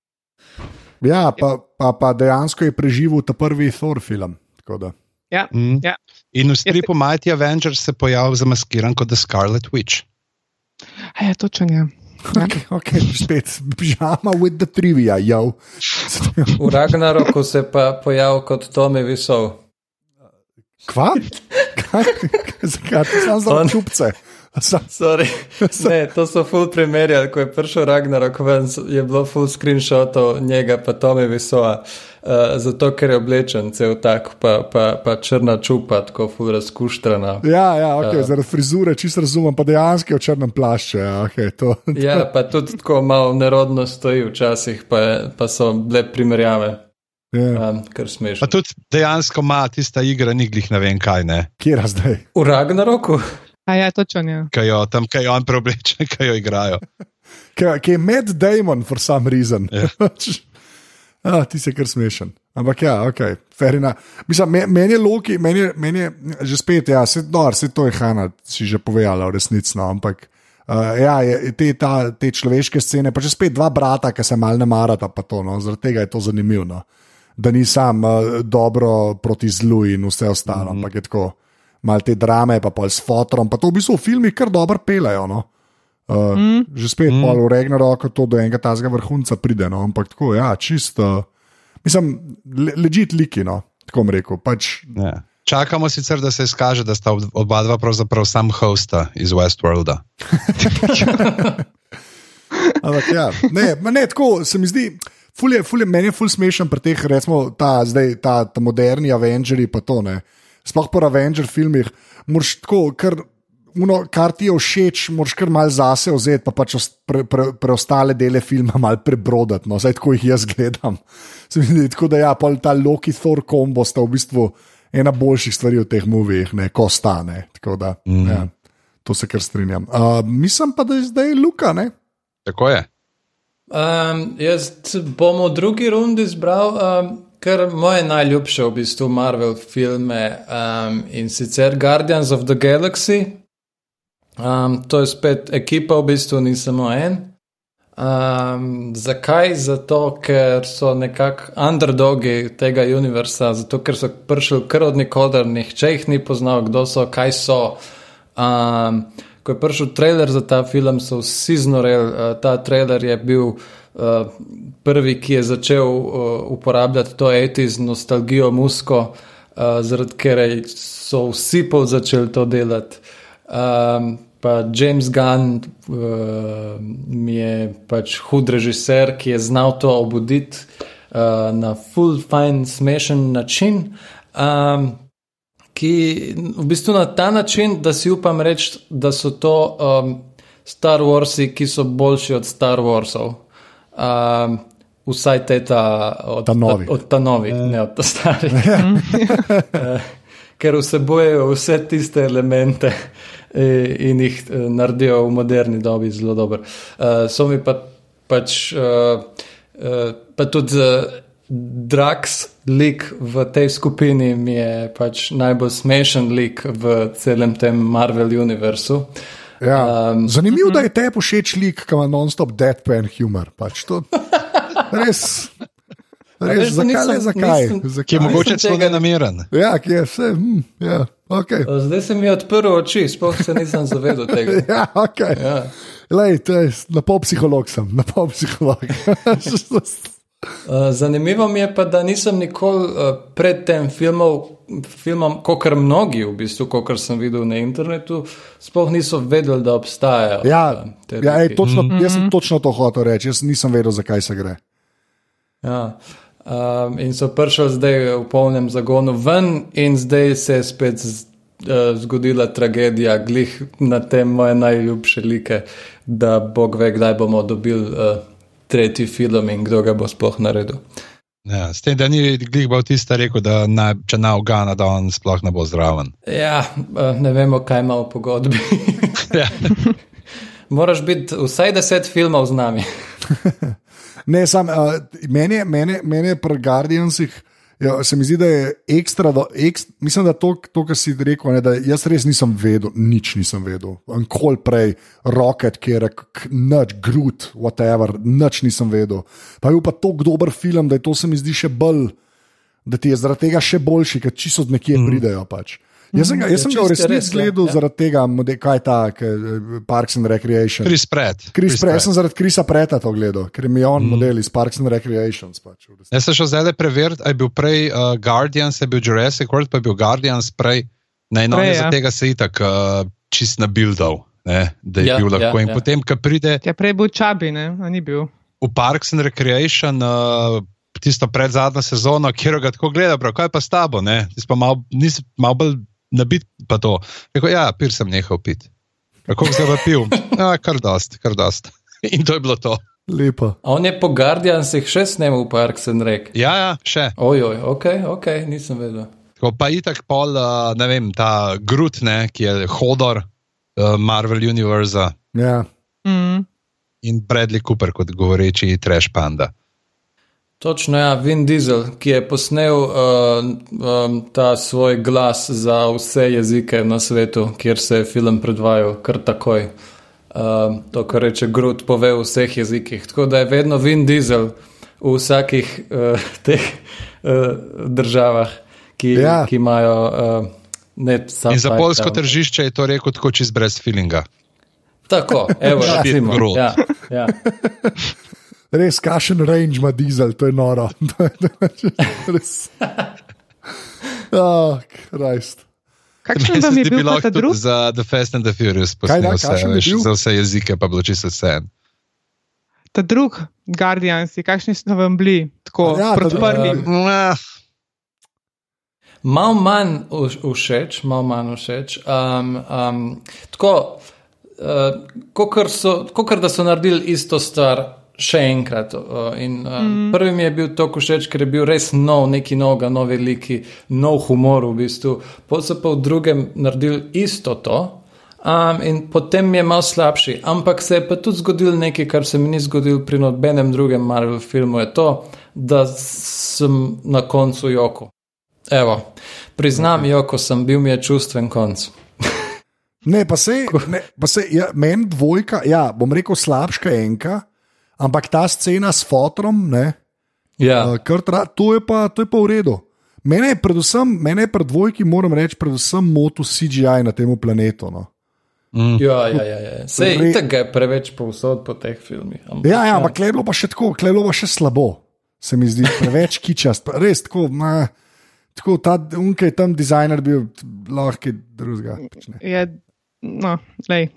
Ja, pa, pa, pa dejansko je preživel ta prvi Thor film. tako da. Ja, Mm. ja. In v stripu Mighty Avengers se pojavil zamaskiran kot The Scarlet Witch. A ja, točen je. Ja. Okay, okay, spet pižama with the trivia, jo. V Ragnaroku se pa pojavil kot Tomi Visov. Kva? Kaj? Zakaj? Sam za čupce. Sorry. Ne, to so full primerjali, ko je prišel Ragnarok ven, je bilo full screenshotov njega pa Tomi Visova, uh, zato ker je oblečen cel tak, pa, pa, pa črna čupa, tako full razkuštrana. ja, ja, okay, Ja. zaradi frizure čisto razumem, pa dejansko je v črnem plašču. Ja, okay, to, Ja, pa tudi tako malo nerodno stoji včasih, pa, pa so bile primerjave, ja. um, kar Pa smešno. tudi dejansko ima tista igra, ni glih ne vem kaj, ne. Kje je zdaj? V Ragnaroku? A ja, točen je. Kaj jo tam, kaj jo on preobleče, *laughs* kaj jo igrajo. Kje je Matt Damon, for some reason. Ja. *laughs* ah, ti si kar smešen. Ampak ja, ok, ferina. Mislim, me- meni je Loki, meni je, meni je že spet, ja, se, no, se to je Hanna, si že povedala, v resnici. No, ampak uh, ja, je, te, ta, te človeške scene, pa že spet dva brata, ki se mal ne marata, pa to, no, zaradi tega je to zanimivo. No. Da ni sam uh, dobro proti zlu in vse ostalo, mm -hmm. ampak je tako, malo te drame, pa pol s fotorom, pa to v bistvu v filmih kar dobro pelejo. No. Uh, mm. Že spet mm. pol v Regnaroku to do enega tazga vrhunca pride, no, ampak tako, ja, čisto. Mislim, le, ležit liki, no, tako rekel. Pač, Ja. Čakamo sicer, da se izkaže, da sta ob- oba dva pravzaprav sam hosta iz Westworlda. *laughs* ampak ja, ne, ne, tako se mi zdi. Ful je, ful je, meni je ful smešen pri teh, recimo, ta, zdaj, ta, ta moderni Avengers, pa to ne. Sploh po Avenger filmih, moraš tako, kar, uno, kar ti je všeč, moraš kar mal zase vzeti, pa pač pre, pre, preostale dele filma mal prebrodati. No, zdaj tako jih jaz gledam. Se mi zdi, tako da ja, pol ta Loki Thor kombo sta v bistvu ena boljših stvari v teh movijih, ne, ko stane. Tako da, mm. ja, to se kar strinjam. Uh, mislim pa, da je zdaj Luka, ne? Tako je. Um, jaz bom v drugi rundi izbral um, kar moje najljubše v bistvu Marvel filme um, in sicer Guardians of the Galaxy. Um, to je spet ekipa, v bistvu ni samo en. Um, zakaj? Zato, ker so nekako underdogi tega univerza, zato ker so prišli kar od nikoder, nihče jih ni poznal, kdo so, kaj so. Um, ko je prišel trailer za ta film, so vsi znoreli. Uh, ta trailer je bil uh, prvi, ki je začel uh, uporabljati to etiz, nostalgijo, musko, uh, zaradi ker so vsi pol začeli to delati. Um, pa James Gunn uh, mi je pač hud režiser, ki je znal to obuditi uh, na full fine, smešen način. Um, ki v bistvu na ta način, da si upam reči, da so to um, Star Warsi, ki so boljši od Star Warsov. Um, vsaj te ta od Ta novi. Od, od ta novi, ne od ta starih. *laughs* Eh, Ker vsebujejo vse tiste elemente eh, in jih eh, naredijo v moderni dobi zelo dobro. Uh, so mi pa pač, uh, uh, pa tudi uh, Drax lik v tej skupini mi je pač najbolj smešen lik v celem tem Marvel univerzu. Ja. Um, Um, Zanimivo, da je te všeč lik, ki ima non-stop deadpan humor. Pač to, *laughs* res. Res, veš, zakaj, nisem- le zakaj? nisem- zakaj? Ki je mogoče celo tega- nenameren. Ja, ki je vse. Hm, ja, okay. Zdaj se mi je odprl oči, sploh se nisem zavedal tega. *laughs* ja, okay. Ja. Lej, to je, na pol psiholog sem, na pol psiholog. *laughs* Zanimivo mi je pa, da nisem nikoli pred tem filmom, filmom kot mnogi, v bistvu, kot sem videl na internetu, sploh niso vedeli, da obstajajo. ja, ja ej, točno, jaz sem točno to hotel reči, jaz nisem vedel, zakaj se gre. Ja. Um, in so prišli zdaj v polnem zagonu ven, in zdaj se je spet z- uh, zgodila tragedija, glih na tem moje najljubše like, da Bog ve, kdaj bomo dobili uh, tretji film in kdo ga bo sploh naredil. Ja, s tem, da ni glih Bautista rekel, da na, če na Ugana, da on sploh ne bo zraven. Ja, uh, ne vemo, kaj ima v pogodbi. *laughs* Ja. *laughs* Moraš biti vsaj deset filmov z nami. *laughs* Ne, sam, uh, meni, meni je pri Guardiansih, ja, se mi zdi, da je ekstra, do, ekst, mislim, da to, to kar si rekel, ne, da jaz res nisem vedel, nič nisem vedel. Ankoli prej, Rocket, kjer je noč, Groot, whatever, nič nisem vedel. Pa je bil pa tako dober film, da je to se mi zdi še bolj, da ti je zaradi tega še boljši, ker čisto od nekje mm. pridejo pač. Jaz sem ga, jaz Ja, sem ga v resnici res, ja, gledal ja. zaradi tega, mode- kaj je ta ke, Parks and Recreation. Chris Pratt. Chris Pratt, Pratt. jaz sem zaradi Krisa Preta to gledal, ker je mi on mm. model iz Parks and Recreations. Pač. Jaz sem šel zdaj preveriti, ali je bil prej uh, Guardians, ali je bil Jurassic World, pa je bil Guardians prej. Naj no, Prej, za ja. tega se je itak uh, čist nabildal, ne, da je Ja, bil lahko. ja, In ja. potem, ko pride Ja, prej bil čabi, ne, a ni bil. v Parks and Recreation, uh, tisto pred zadnjo sezono, kjer ga tako gleda, prav, kaj pa s tabo, ne, pa nisi mal bolj nabit, pa to. Rekel, ja, pir sem nehal piti. Kako zdaj pa pil? *laughs* Ja, kar dost, kar dost. *laughs* In to je bilo to. Lepo. A On je po Guardiansih še snemal Parks and Rec. Ja, ja, še. Ojoj, ok, ok, nisem vedel. Tako pa itak pol, uh, ne vem, ta Grut, ne, ki je hodor uh, Marvel Univerza Ja. Mm. in Bradley Cooper kot govoreči trash panda. Točno, ja, Vin Diesel, ki je posnel uh, um, ta svoj glas za vse jezike na svetu, kjer se je film predvajal kar takoj. Uh, to, kar reče Grud, pove v vseh jezikih. Tako da je vedno Vin Diesel v vsakih uh, *laughs* teh uh, državah, ki, Ja. ki imajo uh, net In za polsko tržišče je to rekel tako čist brez feelinga. Tako, evo, *laughs* Ja. recimo. Ja, ja. Res, kašen range ima dizel, to je noro. *laughs* Je res. *laughs* Oh, Krist. Kakšen vam je bil bi pa ta tudi drug? Za The Fast and the Furious posnel vse, veš, za vse jezike, pa bilo čisto vse. Ta drug Guardiansi, kakšni so vam bili? Tako, Ja, ta proti drug- prvim. Mal manj všeč, mal manj všeč. Um, um, tako, uh, kot so, kakor da so naredili isto stvar še enkrat. In, um, mm. Prvi mi je bil to všeč, ker je bil res nov, neki noga, novi liki, nov humor v bistvu. Potem so pa v drugem naredili isto to. Um, in potem je malo slabši, ampak se je pa tudi zgodilo nekaj, kar se mi ni zgodilo pri nobenem drugem Marvel filmu, je to, da sem na koncu joko. Evo, priznam, okay. Joko sem bil, mi je čustven konc. Ne, pa se, ne, pa se ja, meni dvojka, ja, bom rekel slabška enka, ampak ta scena s fotrom, ne, Ja, uh, kar tra, to, je pa, to je pa v redu. Mene je predvsem, mene je pri dvojki, moram reči, predvsem motil CGI na tem planetu. No. ja, ja, ja, ja. Sej Re- je preveč povsod po teh filmih. Ampak, Ja, ja, ampak klej bilo pa še tako, klej bilo pa še slabo, se mi zdi, preveč kičast, pa res tako. Ma, Tako ta unke je tam dizajner bil, lahko drugega. počne. Je, no, lej,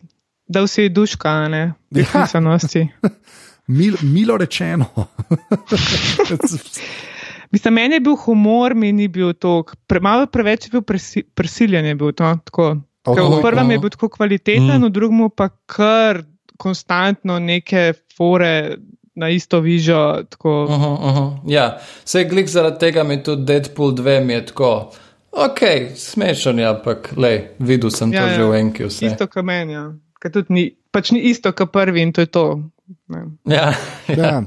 da vsi duška, a ne, Ja. pisanosti. *laughs* Mil, milo rečeno. *laughs* Mislim, meni je bil humor, mi ni bil to, pre, malo preveč je bil presi, prisiljen. Je bil to, tako. Ker Oho, v prvem oho. je bil tako kvaliteten, mm. v drugem pa kar konstantno neke fore na isto vižo. Tako, Uh -huh, uh -huh. Ja, sej glik zaradi tega mi tudi Deadpool 2 mi je tako. Ok, smešen je, ampak lej, videl sem to Ja, že ja. v enki vse. Isto kot meni, ja. Ker tudi ni, pač ni isto kot prvi in to je to. Ne. Ja, ja. *laughs* Ja.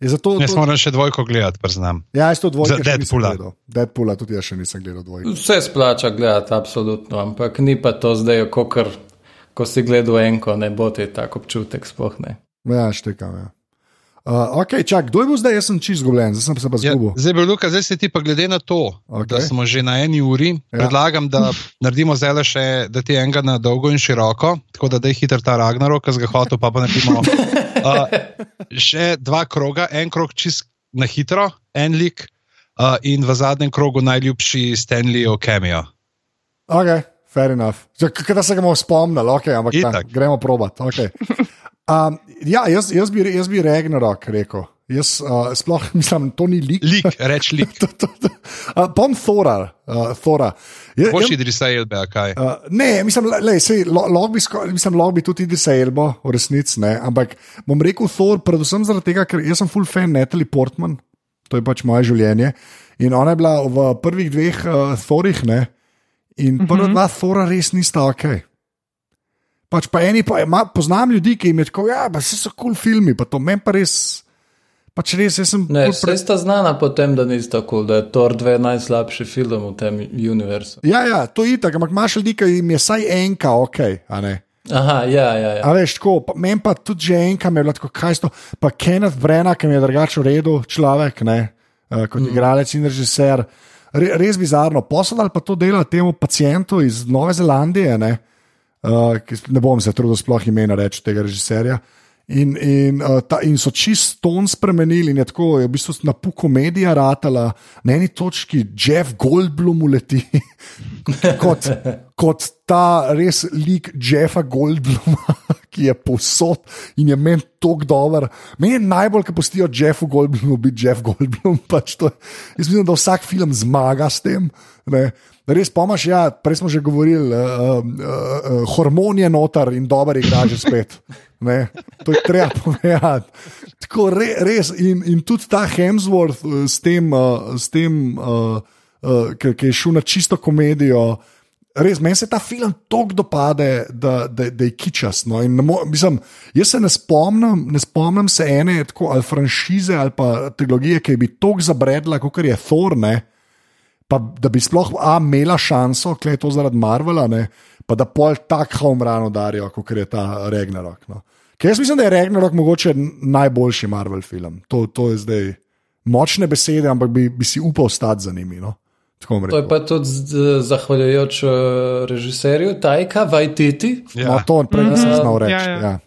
Je zato, Jaz to, moram še dvojko gledati, priznam. ja, jaz to dvojko nisem Deadpoola. Deadpoola tudi jaz še nisem gledal dvojko. Vse splača gledati, absolutno, ampak ni pa to zdaj, kokr, ko si gledal enko, ne bo ti tak občutek, sploh ne. Ja, štekam. Ja. Uh, ok, čak, kdo je bil zdaj? Jaz sem čist zgubljen, zdaj sem se pa Ja, zgubil. zdaj, bi Luka, zdaj se ti pa glede na to, okay. da smo že na eni uri, Ja. ja. predlagam, da naredimo zdaj le še, da ti enega na dolgo in široko, tako da daj hiter ta Ragnarok, ki ga hotel, pa pa naredimo. Uh, še dva kroga, en krog čist na hitro, en lik uh, in v zadnjem krogu najljubši Stanleyov cameo. Ok, fair enough. Kaj da se ga bomo spomnili, okay, ampak ta, Itak. gremo probat. Okay. Um, ja, jaz, jaz, bi, jaz bi Ragnarok rekel. Jaz uh, sploh *laughs* mislim, to ni lik. Lik, reč *laughs* lik. To- to- to- Uh, Bom Thora. Uh, Thora. Je- Boš je- Idrisa Elbe, a kaj? Uh, ne, mislim, le, sej, lo, lahko bi, sko- mislim, lahko bi tudi Idrisa Elbo, v resnici ne. Ampak bom rekel Thor, predvsem zaradi tega, ker jaz sem full fan Natalie Portman, to je pač moje življenje. In ona je bila v prvih dveh uh, Thorih, ne. In prva dva Thora res nista ok. Pač pa eni, pa, ma, poznam ljudi, ki jim je tako, ja, pa so kul cool filmi, pa to meni pa res. Pač res, jaz sem Ne, vse sta znana potem, da nista kul, cool, da je Thor 2 najslabši film v tem univerzu. Ja, ja, to je tako, ampak imaš ljudi, ki jim je vsaj enka ok, a ne. Aha, ja, ja. ja. A veš, tako, pa, meni pa tudi že enka mi je bilo tako, kaj sto, pa Kenneth Brenna, ki mi je drugače v redu človek, ne, uh, kot mm. igralec in režiser. Re, res bizarno, poslal pa to dela temu pacijentu iz Nove Zelandije, ne, uh, ne bom se trudil sploh imena reči tega režiserja. In, in, uh, ta, in so čist ton spremenili, in je tako, je v bistvu na puku medija ratala, na eni točki Jeff Goldblum uleti, *laughs* kot, kot ta res lik Jeffa Goldbluma, *laughs* ki je povsod in je meni tako dober. Meni je najbolj, ki pustijo Jeffu Goldblumu biti Jeff Goldblum. *laughs* Pač to, jaz mislim, da vsak film zmaga s tem. Ne. Res pomaš, ja, prej smo že govorili, uh, uh, uh, hormon je noter in dober igra že spet. Ne. To je treba povedati. Tako re, res. In, in tudi ta Hemsworth uh, s tem, uh, s tem uh, uh, ki, ki je šel na čisto komedijo. Res, meni se ta film tako dopade, da, da, da je kičast. No. Mo- Mislim, jaz se ne spomnim, ne spomnim se ene tako, ali franšize ali pa trilogije, ki bi tako zabredla, kot je Thor. Ne. Pa da bi sploh a, imela šanso, kaj je to zaradi Marvela, ne, pa da pol tako umrano darijo, kot je ta Ragnarok. No. Ker jaz mislim, da je Ragnarok mogoče najboljši Marvel film. To, to je zdaj močne besede, ampak bi, bi si upal stati za njimi. No. To je pa tudi zahvaljujoč eh, režiserju Tajka Vajtiti, Ja. No, to prej nisem znal reči. ja, Ja, ja.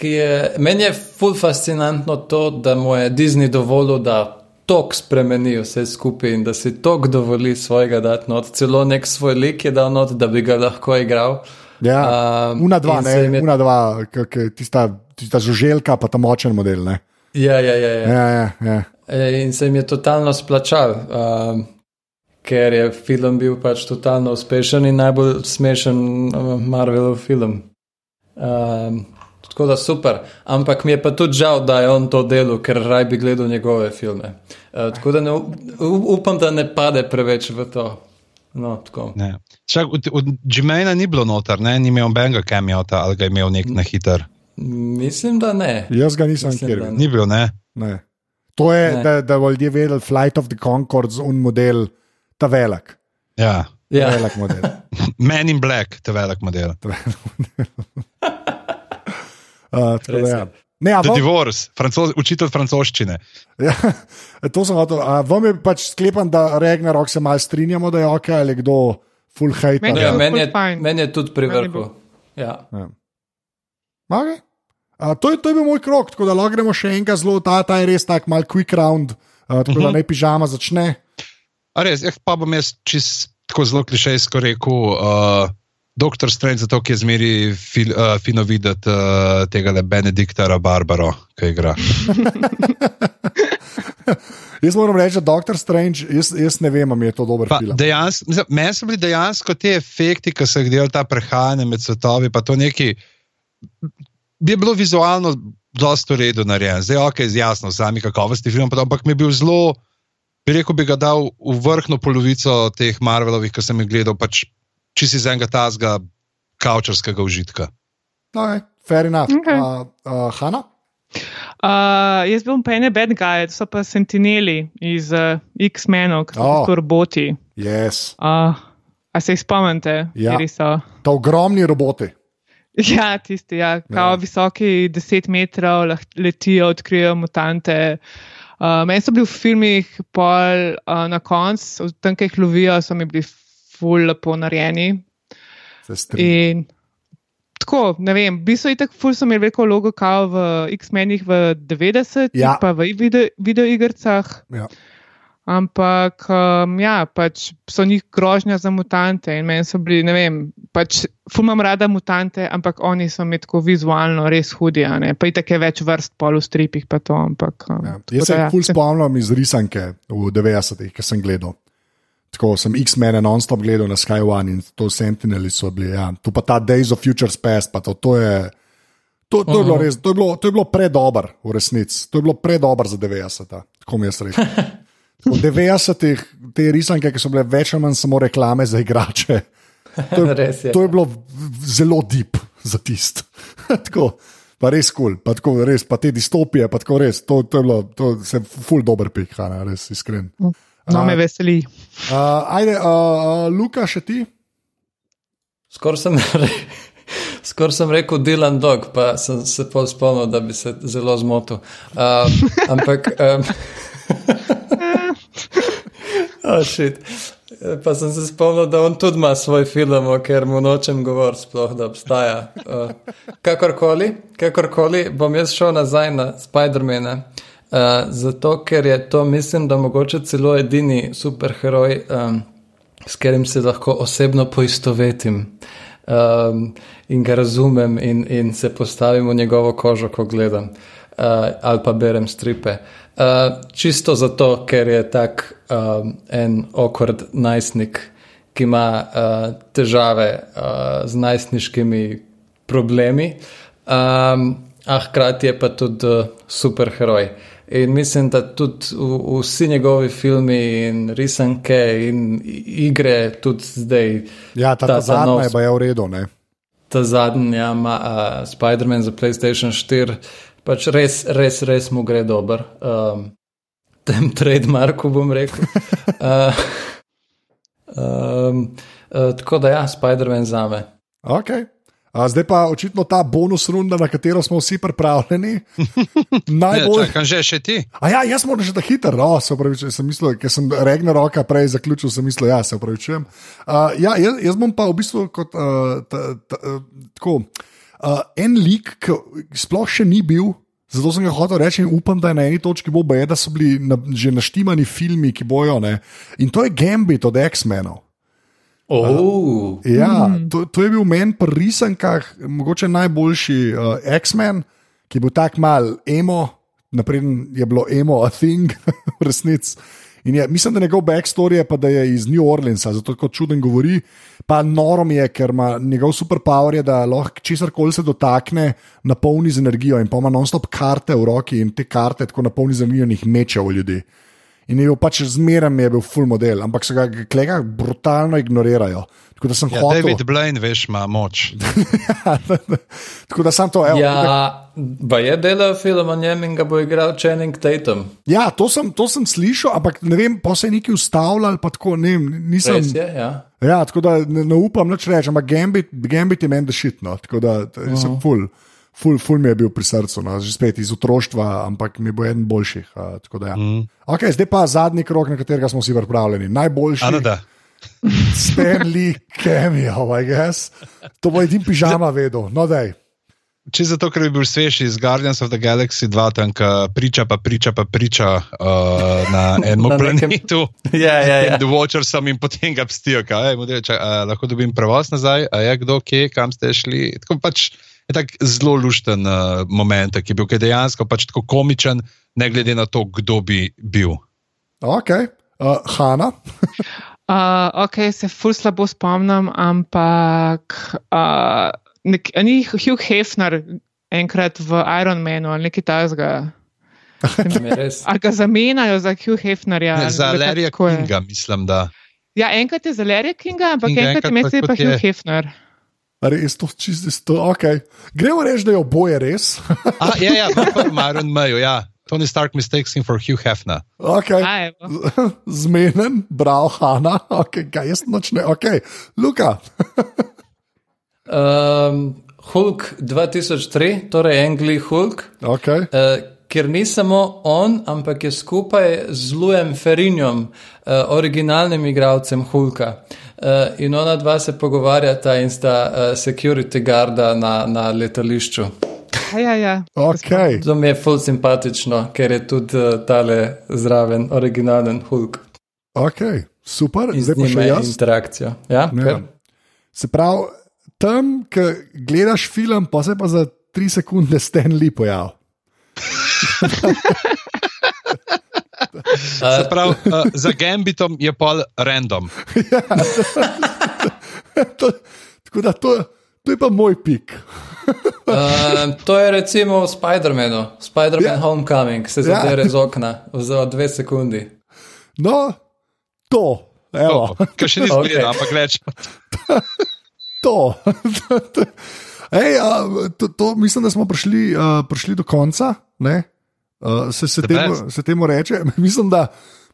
ki je meni je ful fascinantno to, da mu je Disney dovolil, da tok spremeni vse skupaj in da si tok dovoli svojega dati not. Celo nek svoj lik je dal not, da bi ga lahko igral. Ja, Um, una dva, ne, je- una dva, kak tista, tista žuželka, pa ta močen model. Ne. Ja, ja, ja. ja. Ja, ja, ja. E, In se jim je totalno splačal, um, ker je film bil pač totalno uspešen in najbolj smešen Marvelov film. Um, tako da super. Ampak mi je pa tudi žal, da je on to delal, ker raj bi gledal njegove filme. Uh, tako da ne, upam, da ne pade preveč v to. No, tako. Ne. Čak, od, od Jimena ni bilo noter, ne? ni imel benga kamiota ali ga je imel nek na hiter. Mislim, da ne. Jaz ga nisem nikjer videl. Ni bil, ne? Ne. To je, Ne. da, da bodo ljudje vedeli, Flight of the Concords, un model, ta velik. Ja. Ja. Velik model. *laughs* Man in Black, to je velik model. *laughs* Uh, tako da ja. Ne, a The vam, Divorce, francoz, učitelj francoščine. ja, *laughs* to sem hotel. a Vam je pač sklepam, da Ragnarok se malo strinjamo, da je ok, ali kdo full hate. Meni Ja, meni, je, meni je tudi pri vrhu. bil- Ja. Okay. A, to, je, to je bil moj krok, tako da lahko gremo še enkrat zelo, ta, ta je res tak mal quick round, uh, tako da naj pižama začne. A res, eh, pa bom jaz čist tako zelo klišejsko rekel. Uh, Doktor Strange, zato je zmeri fil, uh, fino videti uh, tega Benedikta Barbaro, ki igra. *laughs* Jaz moram reči, da Doctor Strange, jaz, jaz ne vem, ali je to dober Pa film. dejansko, Meni so bili dejansko ti efekti, ki so jih delali ta prehajanje med svetovi, pa to neki. Bi je bilo vizualno dosta v redu narejen, zdaj ok, jasno, sami kakovosti film, ampak mi je bil zelo, bi rekel, bi ga dal v vrhno polovico teh Marvelovih, ki sem jih gledal, pač čisi iz enega tazga kavčarskega užitka. Okay, fair enough. Okej. Uh, uh, Hanna? Uh, jaz bom pa ene bad guy, to so pa sentineli iz uh, X-menov, ki so Oh. roboti. Yes. Uh, a se jih spomnite, Ja. kateri so? Ta ogromni roboti. *laughs* Ja, tisti, ja, kao Ja. visoki 10 metrov, lahko letijo, odkrijejo mutante. Uh, meni so bili v filmih pol uh, na koncu, tam, ki jih lovijo, so mi bili ful lepo narejeni. In tako, ne vem, v bistvu je tako, ful so imeli veliko vlogo, kao v X-menih v 90-ih, Ja. pa v video, videoigrah. Ja. ampak um, ja, pač so njih grožnja za mutante in meni so bili, ne vem, pač fumam rada mutante, ampak oni so mi tako vizualno res hudi, pa je več vrst pol v stripih, pa to, ampak. Um, Ja. Jaz se da, ja. ful spomnim iz risanke v 90-ih, ki sem gledal. Tako sem X-Men non-stop gledal na Sky One in to Sentineli so bili. Ja. Tu pa ta Days of Futures Past, pa to, to je. To, to, je bilo res, to, je bilo, to je bilo predober, v resnici. To je bilo predober za 90-ta, tako mi je srečo. V 90-ih te risanke, ki so bile več ali manj samo reklame za igrače, to je, *laughs* Res je. to je bilo zelo deep za tist. *laughs* tako, pa res kul, cool, pa tako res, pa te distopije, pa tako res, to, to je bilo, to se ful dober pik, Hanna, res iskren. No, me veseli. Uh, ajde, uh, uh, Luka, še ti? Skoraj sem, re, skor sem rekel Dylan Dog, pa sem se pol spomnil, da bi se zelo zmotil. Uh, ampak. Um, *laughs* oh, shit. Pa sem se spomnil, da on tudi ima svoj film, o katerem mu nočem govoriti, sploh da obstaja. Uh, kakorkoli, kakorkoli, bom jaz šel nazaj na Spider-Mana. Uh, zato, ker je to, mislim, da mogoče celo edini superheroj, um, s katerim se lahko osebno poistovetim um, in ga razumem in, in se postavim v njegovo kožo, ko gledam uh, ali pa berem stripe. Uh, čisto zato, ker je tak um, en awkward najstnik, ki ima uh, težave uh, z najstniškimi problemi, um, a hkrati je pa tudi uh, superheroj. In mislim, da tudi v- vsi njegovi filmi in risanke in igre, tudi zdaj, Ja, ta, ta, Ta- zadnja nov- je pa je v redu. Ne? ta zadnji, ja, ima uh, Spider-Man za PlayStation 4, pač res, res, res mu gre dober. Um, *laughs* tem trademarku bom rekel. *laughs* Uh, um, uh, tako da ja, Spider-Man za me. Okay. A, zdaj pa očitno ta bonus runda, na katero smo vsi pripravljeni. *laughs* Najbolj. čakam, že še ti. A ja, jaz moram že da hiter, no, se upravičujem, sem mislil, ker sem regna roka prej zaključil, sem mislil, ja, se upravičujem. Uh, ja, jaz, jaz bom pa v bistvu kot uh, ta, ta, uh, tako. Uh, en lik, ki sploh še ni bil, zato sem ga hotel reči in upam, da je na eni točki bo boje, da so bili na, že naštimani filmi, ki bojo. Ne? In to je Gambit od X-menov. Oh. Ja, to, to je bil meni pri risankah, mogoče najboljši uh, X-Men, ki je bil tak mal emo, napreden je bilo emo, a thing, *laughs* v resnici. In je, mislim, da njegov backstory je pa, da je iz New Orleansa, zato tako čuden govori. Pa noro mi je, ker ima njegov superpower, je, da lahko česar koli se dotakne, napolni z energijo in pa ima non-stop karte v roki in te karte tako napolni z energijo in jih meče v ljudi. In je bil pač zmeraj je bil full model, ampak so ga klega brutalno ignorirajo. Tako da sem Ja, hotel. David Blaine, veš, ima moč. *laughs* Tako da sem to, evo, ja. Ja, pa je delal film o njem in ga bo igral Channing Tatum. ja to, sem, to sem slišal, ampak ne vem, pa se je nekaj ustavljal, pa tako ne vem, nisem. Res je, ja. Ja, tako da ne, ne upam nič reči, ampak Gambit, Gambit je meni dešitno, tako da uh -huh. sem full. Ful, ful mi je bil pri srcu, no, že spet iz otroštva, ampak mi bo eden boljših. Uh, tako da, ja. mm. okay, zdaj pa zadnji krok, na katerega smo vsi pripravljeni. Najboljši. Ano, da. Stanley Cameo, I guess. To bo edin pižama vedel. No, daj. Če zato, ker bi bil svež iz Guardians of the Galaxy 2, tam priča, pa priča, pa priča uh, na *laughs* enem Na planetu. Ja, ja, ja. The Watchersom in potem ga pstijo, kaj mu reče, a, lahko dobim prevoz nazaj, a je kdo, kje, kam ste šli. Tako pač je tak zelo lušten uh, moment, ki je bil ki je dejansko pač tako komičen, ne glede na to, kdo bi bil. Okay. Uh, Hanna, Uh, *laughs* ok, se ful slabo spomnim, ampak uh, nek, a ni Hugh Hefner enkrat v Iron Manu ali nekaj *laughs* je *laughs* res. Ali ga zamenjajo za Hugh Hefnerja? Ne, za Larryja je? Kinga, mislim, da. Ja, enkrat je za Larryja Kinga, ampak Kinga, enkrat je enkrat pa mesec pa je- Hugh Hefner. Res to čisto, ok. Gremo reči, da je oboje res. *laughs* A, ja, ja, Maron Mayo, ja. Tony Stark mistakes him for Hugh Hefner. okay. *laughs* Zmeden, bravo, Hanna, okay, kaj jaz nočne, ok. Luka, Um, *laughs* Hulk 2003, torej Angli Hulk, okay. uh, ker ni samo on, ampak je skupaj z Lujem Ferinjom, uh, originalnim igralcem Hulka. Uh, in ona dva se pogovarjata in sta uh, security guarda na, na letališču. Ja, ja. Okay. To mi je ful simpatično, ker je tudi uh, tale zraven originalen Hulk. ok, super, In zdaj pa njim še jaz. interakcija. Ja, Ja. Se pravi, tam, ko gledaš film, pa se pa za tri sekunde Stan Lee pojavi. *laughs* *laughs* Se pravi, uh, *laughs* za Gambitom je pol random. *laughs* to, tako da to, to je pa moj pik. Uh, to je recimo v Spider-Manu, Spider-Man Ja. yeah. Homecoming, se Ja. zadere z okna za dve sekundi. No, to, evo, Kar še ni zgleda, ampak rečemo. to. Ej, a, to, to mislim, da smo prišli, uh, prišli do konca. ne? Uh, se, se, temu, se temu reče. *laughs* Mislim, da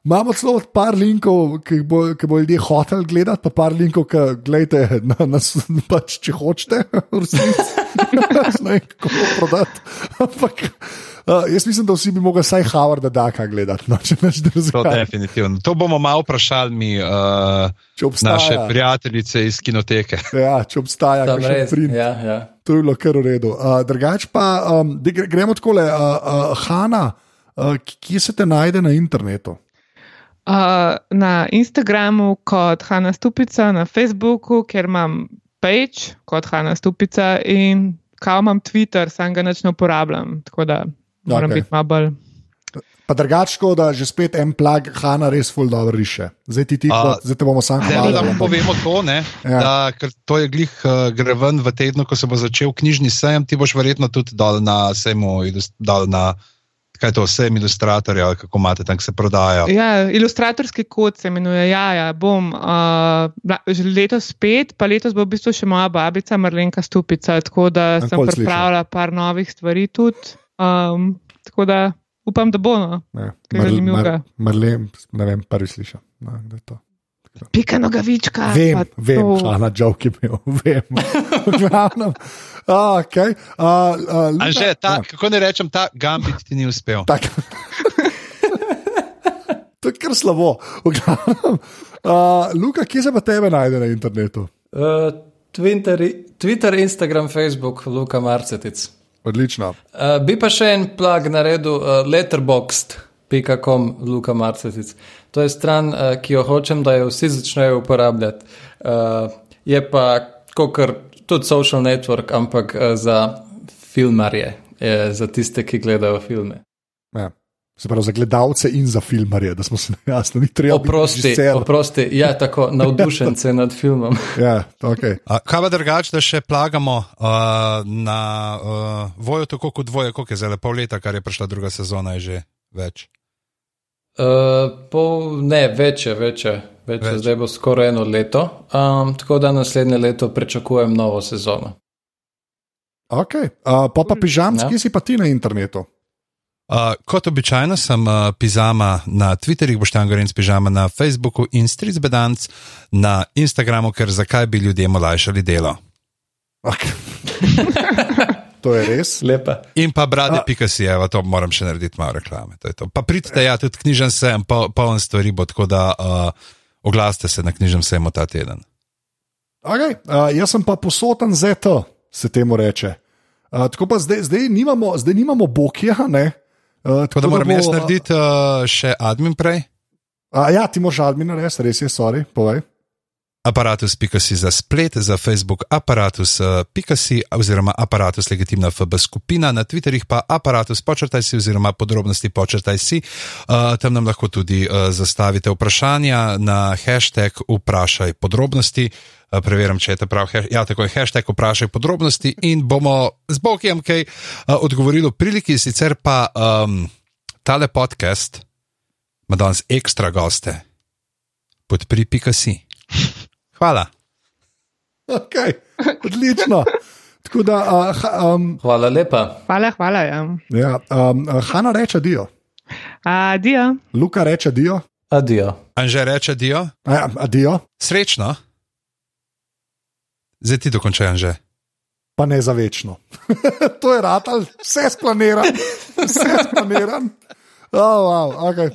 imamo celo par linkov, ki bo, ki bo ljudje hoteli gledati, pa par linkov, ki gledate na nas, pač, če hočete, *laughs* resnici. *laughs* ne vem, kako to prodati. *laughs* Ampak uh, jaz mislim, da vsi bi mogli vsaj Howarda Daka gledati. No, če neč To, drugega. definitivno. to bomo malo vprašali mi, uh, naše prijateljice iz kinoteke. ja, če obstaja, kakšen res. print. Ja, ja. To je bilo kar v redu. Uh, drugač pa, um, gremo tako le, uh, uh, Hanna, uh, kje se te najde na internetu? Uh, na Instagramu kot Hanna Stupica, na Facebooku, ker imam page kot Hanna Stupica in kao imam Twitter, sam ga več ne uporabljam, tako da moram okay. biti malo bolj. Pa drugačno, da že spet en plag Hanna res full dobro riše. Zdaj ti ti, kot, zdaj te bomo sam Zdaj, da hvalili. povemo to, ne, Ja. da, ker to je glih uh, gre ven v tednu, ko se bo začel knjižni sejem, ti boš verjetno tudi dal na sejmu, dal na kaj to, sejem ilustratorja, ali kako imate tam, ki se prodaja. Ja, ilustratorski kod se imenuje. Ja, ja, bom uh, letos spet, pa letos bo v bistvu še moja babica Marlenka Stupica, tako da Ja, sem pol slišal. pripravila par novih stvari tudi. Um, tako da upam, da bo. No. Ne, Kaj zanimivega? Marlen, ne vem, prvi slišal. No? Pika nogavička. Vem, vem, joke je bil, *laughs* vem. V glavnem, a, okay. a, a, Luka- Anže, ta, a, kako ne rečem, ta gambit ti ni uspel. Tak. *laughs* to je kar slabo. A, Luka, kje se pa tebe najde na internetu? Uh, Twitter, Twitter, Instagram, Facebook, Luka Marcetic. Odlično. Uh, bi pa še en plag naredil, uh, letterboxd.com, Luka Marcetic. To je stran, uh, ki jo hočem, da jo vsi začnejo uporabljati. Uh, je pa kot tudi social network, ampak uh, za filmarje, je, za tiste, ki gledajo filme. Ja. Se pravi, za gledalce in za filmarje, da smo se *laughs* jasno, ni treba biti Oprosti, režiser. oprosti, ja, tako *laughs* navdušence nad filmom. *laughs* Ja, okay. A, kaj pa drugače, da še plagamo uh, na uh, vojo, tako kot vojo, koliko je zdaj, pol leta, kar je prišla druga sezona, je že več. Uh, pol, ne, večje, večje, večje. Več. zdaj bo skoraj eno leto, um, tako da naslednje leto pričakujem novo sezono. Okay. Uh, pa pa pižam, Ja. kje si pa ti na internetu? Uh, kot običajno sem uh, Pizama na Twitterju, Boštjan Gorenc Pižama na Facebooku in Stric Bedanc na Instagramu, ker zakaj bi ljudem olajšali delo. Okay. *laughs* to je res. Lepa. In pa brade, pika si, evo, to moram še narediti malo reklame. to je to. Pa pridite, ja, tudi knjižen sem, po, poln stvari bo, tako da uh, oglasite se na knjižnem sejmu ta teden. Okay. Uh, jaz sem pa posoten ZT, se temu reče. Uh, tako pa zdaj, zdaj nimamo, zdaj nimamo Bokija. ne? Uh, Tako da moram bo, jaz narediti uh, še admin prej. A, ja, ti moraš admin narediti, res je, sorry, povej. Aparatus.si za splet, za Facebook aparatus.si oziroma aparatus legitimna FB skupina, na Twitterih pa aparatus počrtaj si oziroma podrobnosti počrtaj si. Uh, tam nam lahko tudi uh, zastavite vprašanja na hashtag vprašaj podrobnosti. Uh, preverjam, če je to prav. Ja, tako je hashtag vprašaj podrobnosti in bomo z Bokijem kaj odgovorili v priliki, sicer pa um, tale podcast ima danes ekstra goste. Podpri.si. Hvala. Okay. Odlično. Tako da, uh, ha, um, Hvala lepa. Hvala, hvala. Ja. ja, um, Hanna reče dio, Adijo. Luka reče dio, Adijo. Anže reče, ja, adijo, srečno. Zdaj ti dokončaj, Anže. pa ne za večno. *laughs* to je ratal, vse splaniran, vse splaniran. Oh, wow, okay.